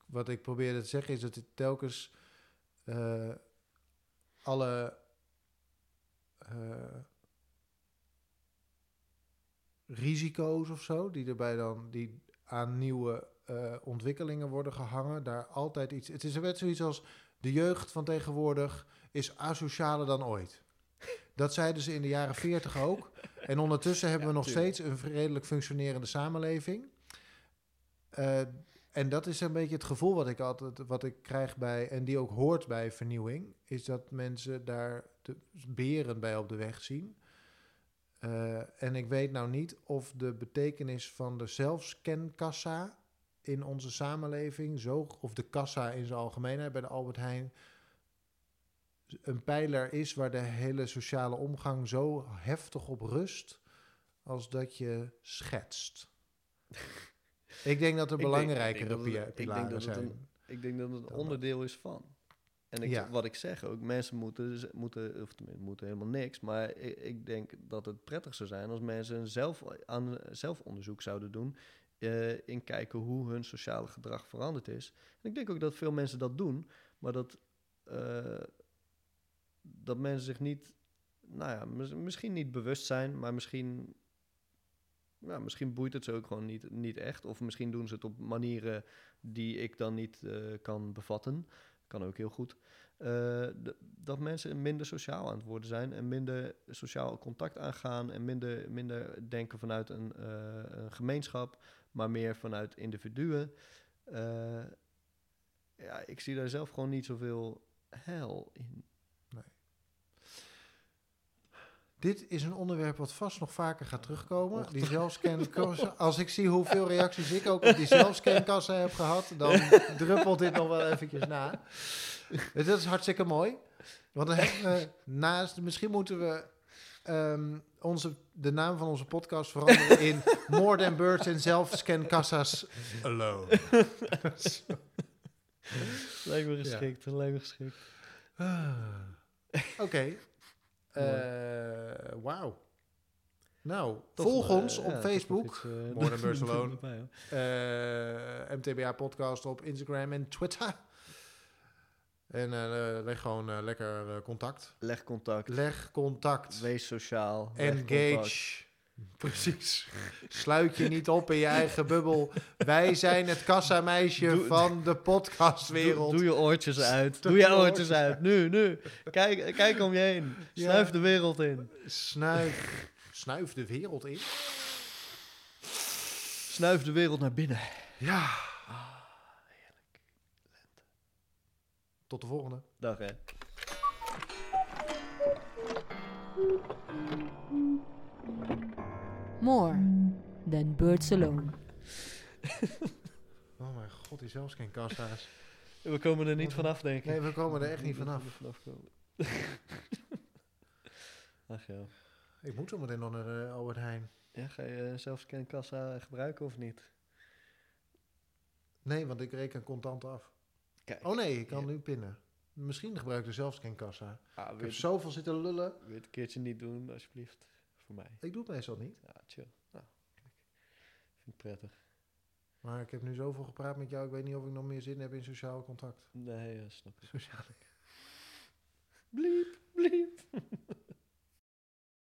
wat ik probeerde te zeggen is dat het telkens eh, alle eh, risico's of zo, die erbij dan, die aan nieuwe eh, ontwikkelingen worden gehangen, daar altijd iets. Het is net zoiets als de jeugd van tegenwoordig is asocialer dan ooit. Dat zeiden ze in de jaren 40 ook. En ondertussen hebben we nog tuurlijk. steeds een redelijk functionerende samenleving. Eh, en dat is een beetje het gevoel wat ik altijd wat ik krijg bij, en die ook hoort bij vernieuwing, is dat mensen daar de beren bij op de weg zien. Eh, en ik weet nou niet of de betekenis van de zelfscankassa in onze samenleving, zo, of de kassa in zijn algemeenheid bij de Albert Heijn, een pijler is waar de hele sociale omgang zo heftig op rust, als dat je schetst. ik denk dat er belangrijkere pilaren zijn. een- Ik denk dat het een onderdeel is van. En ik, Ja. wat ik zeg ook, mensen moeten, moeten of tenminste, moeten helemaal niks. Maar ik, ik denk dat het prettig zou zijn als mensen zelf, aan zelfonderzoek zouden doen. Eh, in kijken hoe hun sociale gedrag veranderd is. En ik denk ook dat veel mensen dat doen, maar dat, eh, dat mensen zich niet, nou ja, mis- misschien niet bewust zijn, maar misschien, ja, misschien boeit het ze ook gewoon niet, niet echt. Of misschien doen ze het op manieren die ik dan niet eh, kan bevatten. kan ook heel goed. dat mensen minder sociaal aan het worden zijn en minder sociaal contact aangaan en minder, minder denken vanuit een, een gemeenschap, maar meer vanuit individuen. Eh, ja, ik zie daar zelf gewoon niet zoveel hel in. Dit is een onderwerp wat vast nog vaker gaat terugkomen. Die zelfscankassa. Als ik zie hoeveel reacties ik ook op die zelfscankassa heb gehad, dan druppelt dit nog wel eventjes na. Dat is hartstikke mooi. Want dan hebben we naast, misschien moeten we ehm, onze, de naam van onze podcast veranderen in More Than Birds en Zelfscankassa's Alone. Lijkt me geschikt, lijkt me geschikt. Ah. Oké. Eh, Wauw. Nou, Toch, volg eh, ons ja, op Facebook. iets, eh, More Than Birds Alone. eh, MTBA Podcast op Instagram en Twitter. En eh, leg gewoon eh, lekker eh, contact. Leg contact. Leg contact. Wees sociaal. contact. Engage. Precies. Sluit je niet op in je eigen bubbel. Wij zijn het kassameisje Doe- van de podcastwereld. Doe, doe je oortjes uit. Doe je je oortjes uit. Nu, nu. Kijk, kijk om je heen. Ja. Snuif de wereld in. Snuif. Snuif de wereld in. Snuif de wereld naar binnen. Ja. Tot de volgende. Dag hè. More than birds alone. Oh mijn god, die zelfscankassa's. We komen er niet vanaf, denk ik. Nee, we komen er echt niet vanaf. moeten vanaf komen. Ach ja. Ik moet zo meteen nog naar de Albert Heijn. Ja, ga je zelfscankassa gebruiken of niet? Nee, want ik reken contant af. Kijk. Oh nee, ik kan Ja. nu pinnen. Misschien gebruik ik de zelfscankassa. Ah, Ik heb zoveel zitten lullen. wil je het een keertje niet doen, alsjeblieft? Voor mij. Ik doe het meestal niet. Ja, chill. Nou, kijk. Vind ik prettig. Maar ik heb nu zoveel gepraat met jou. Ik weet niet of ik nog meer zin heb in sociaal contact. Nee, ja, snap ik. Sociaal. Bliep, bliep.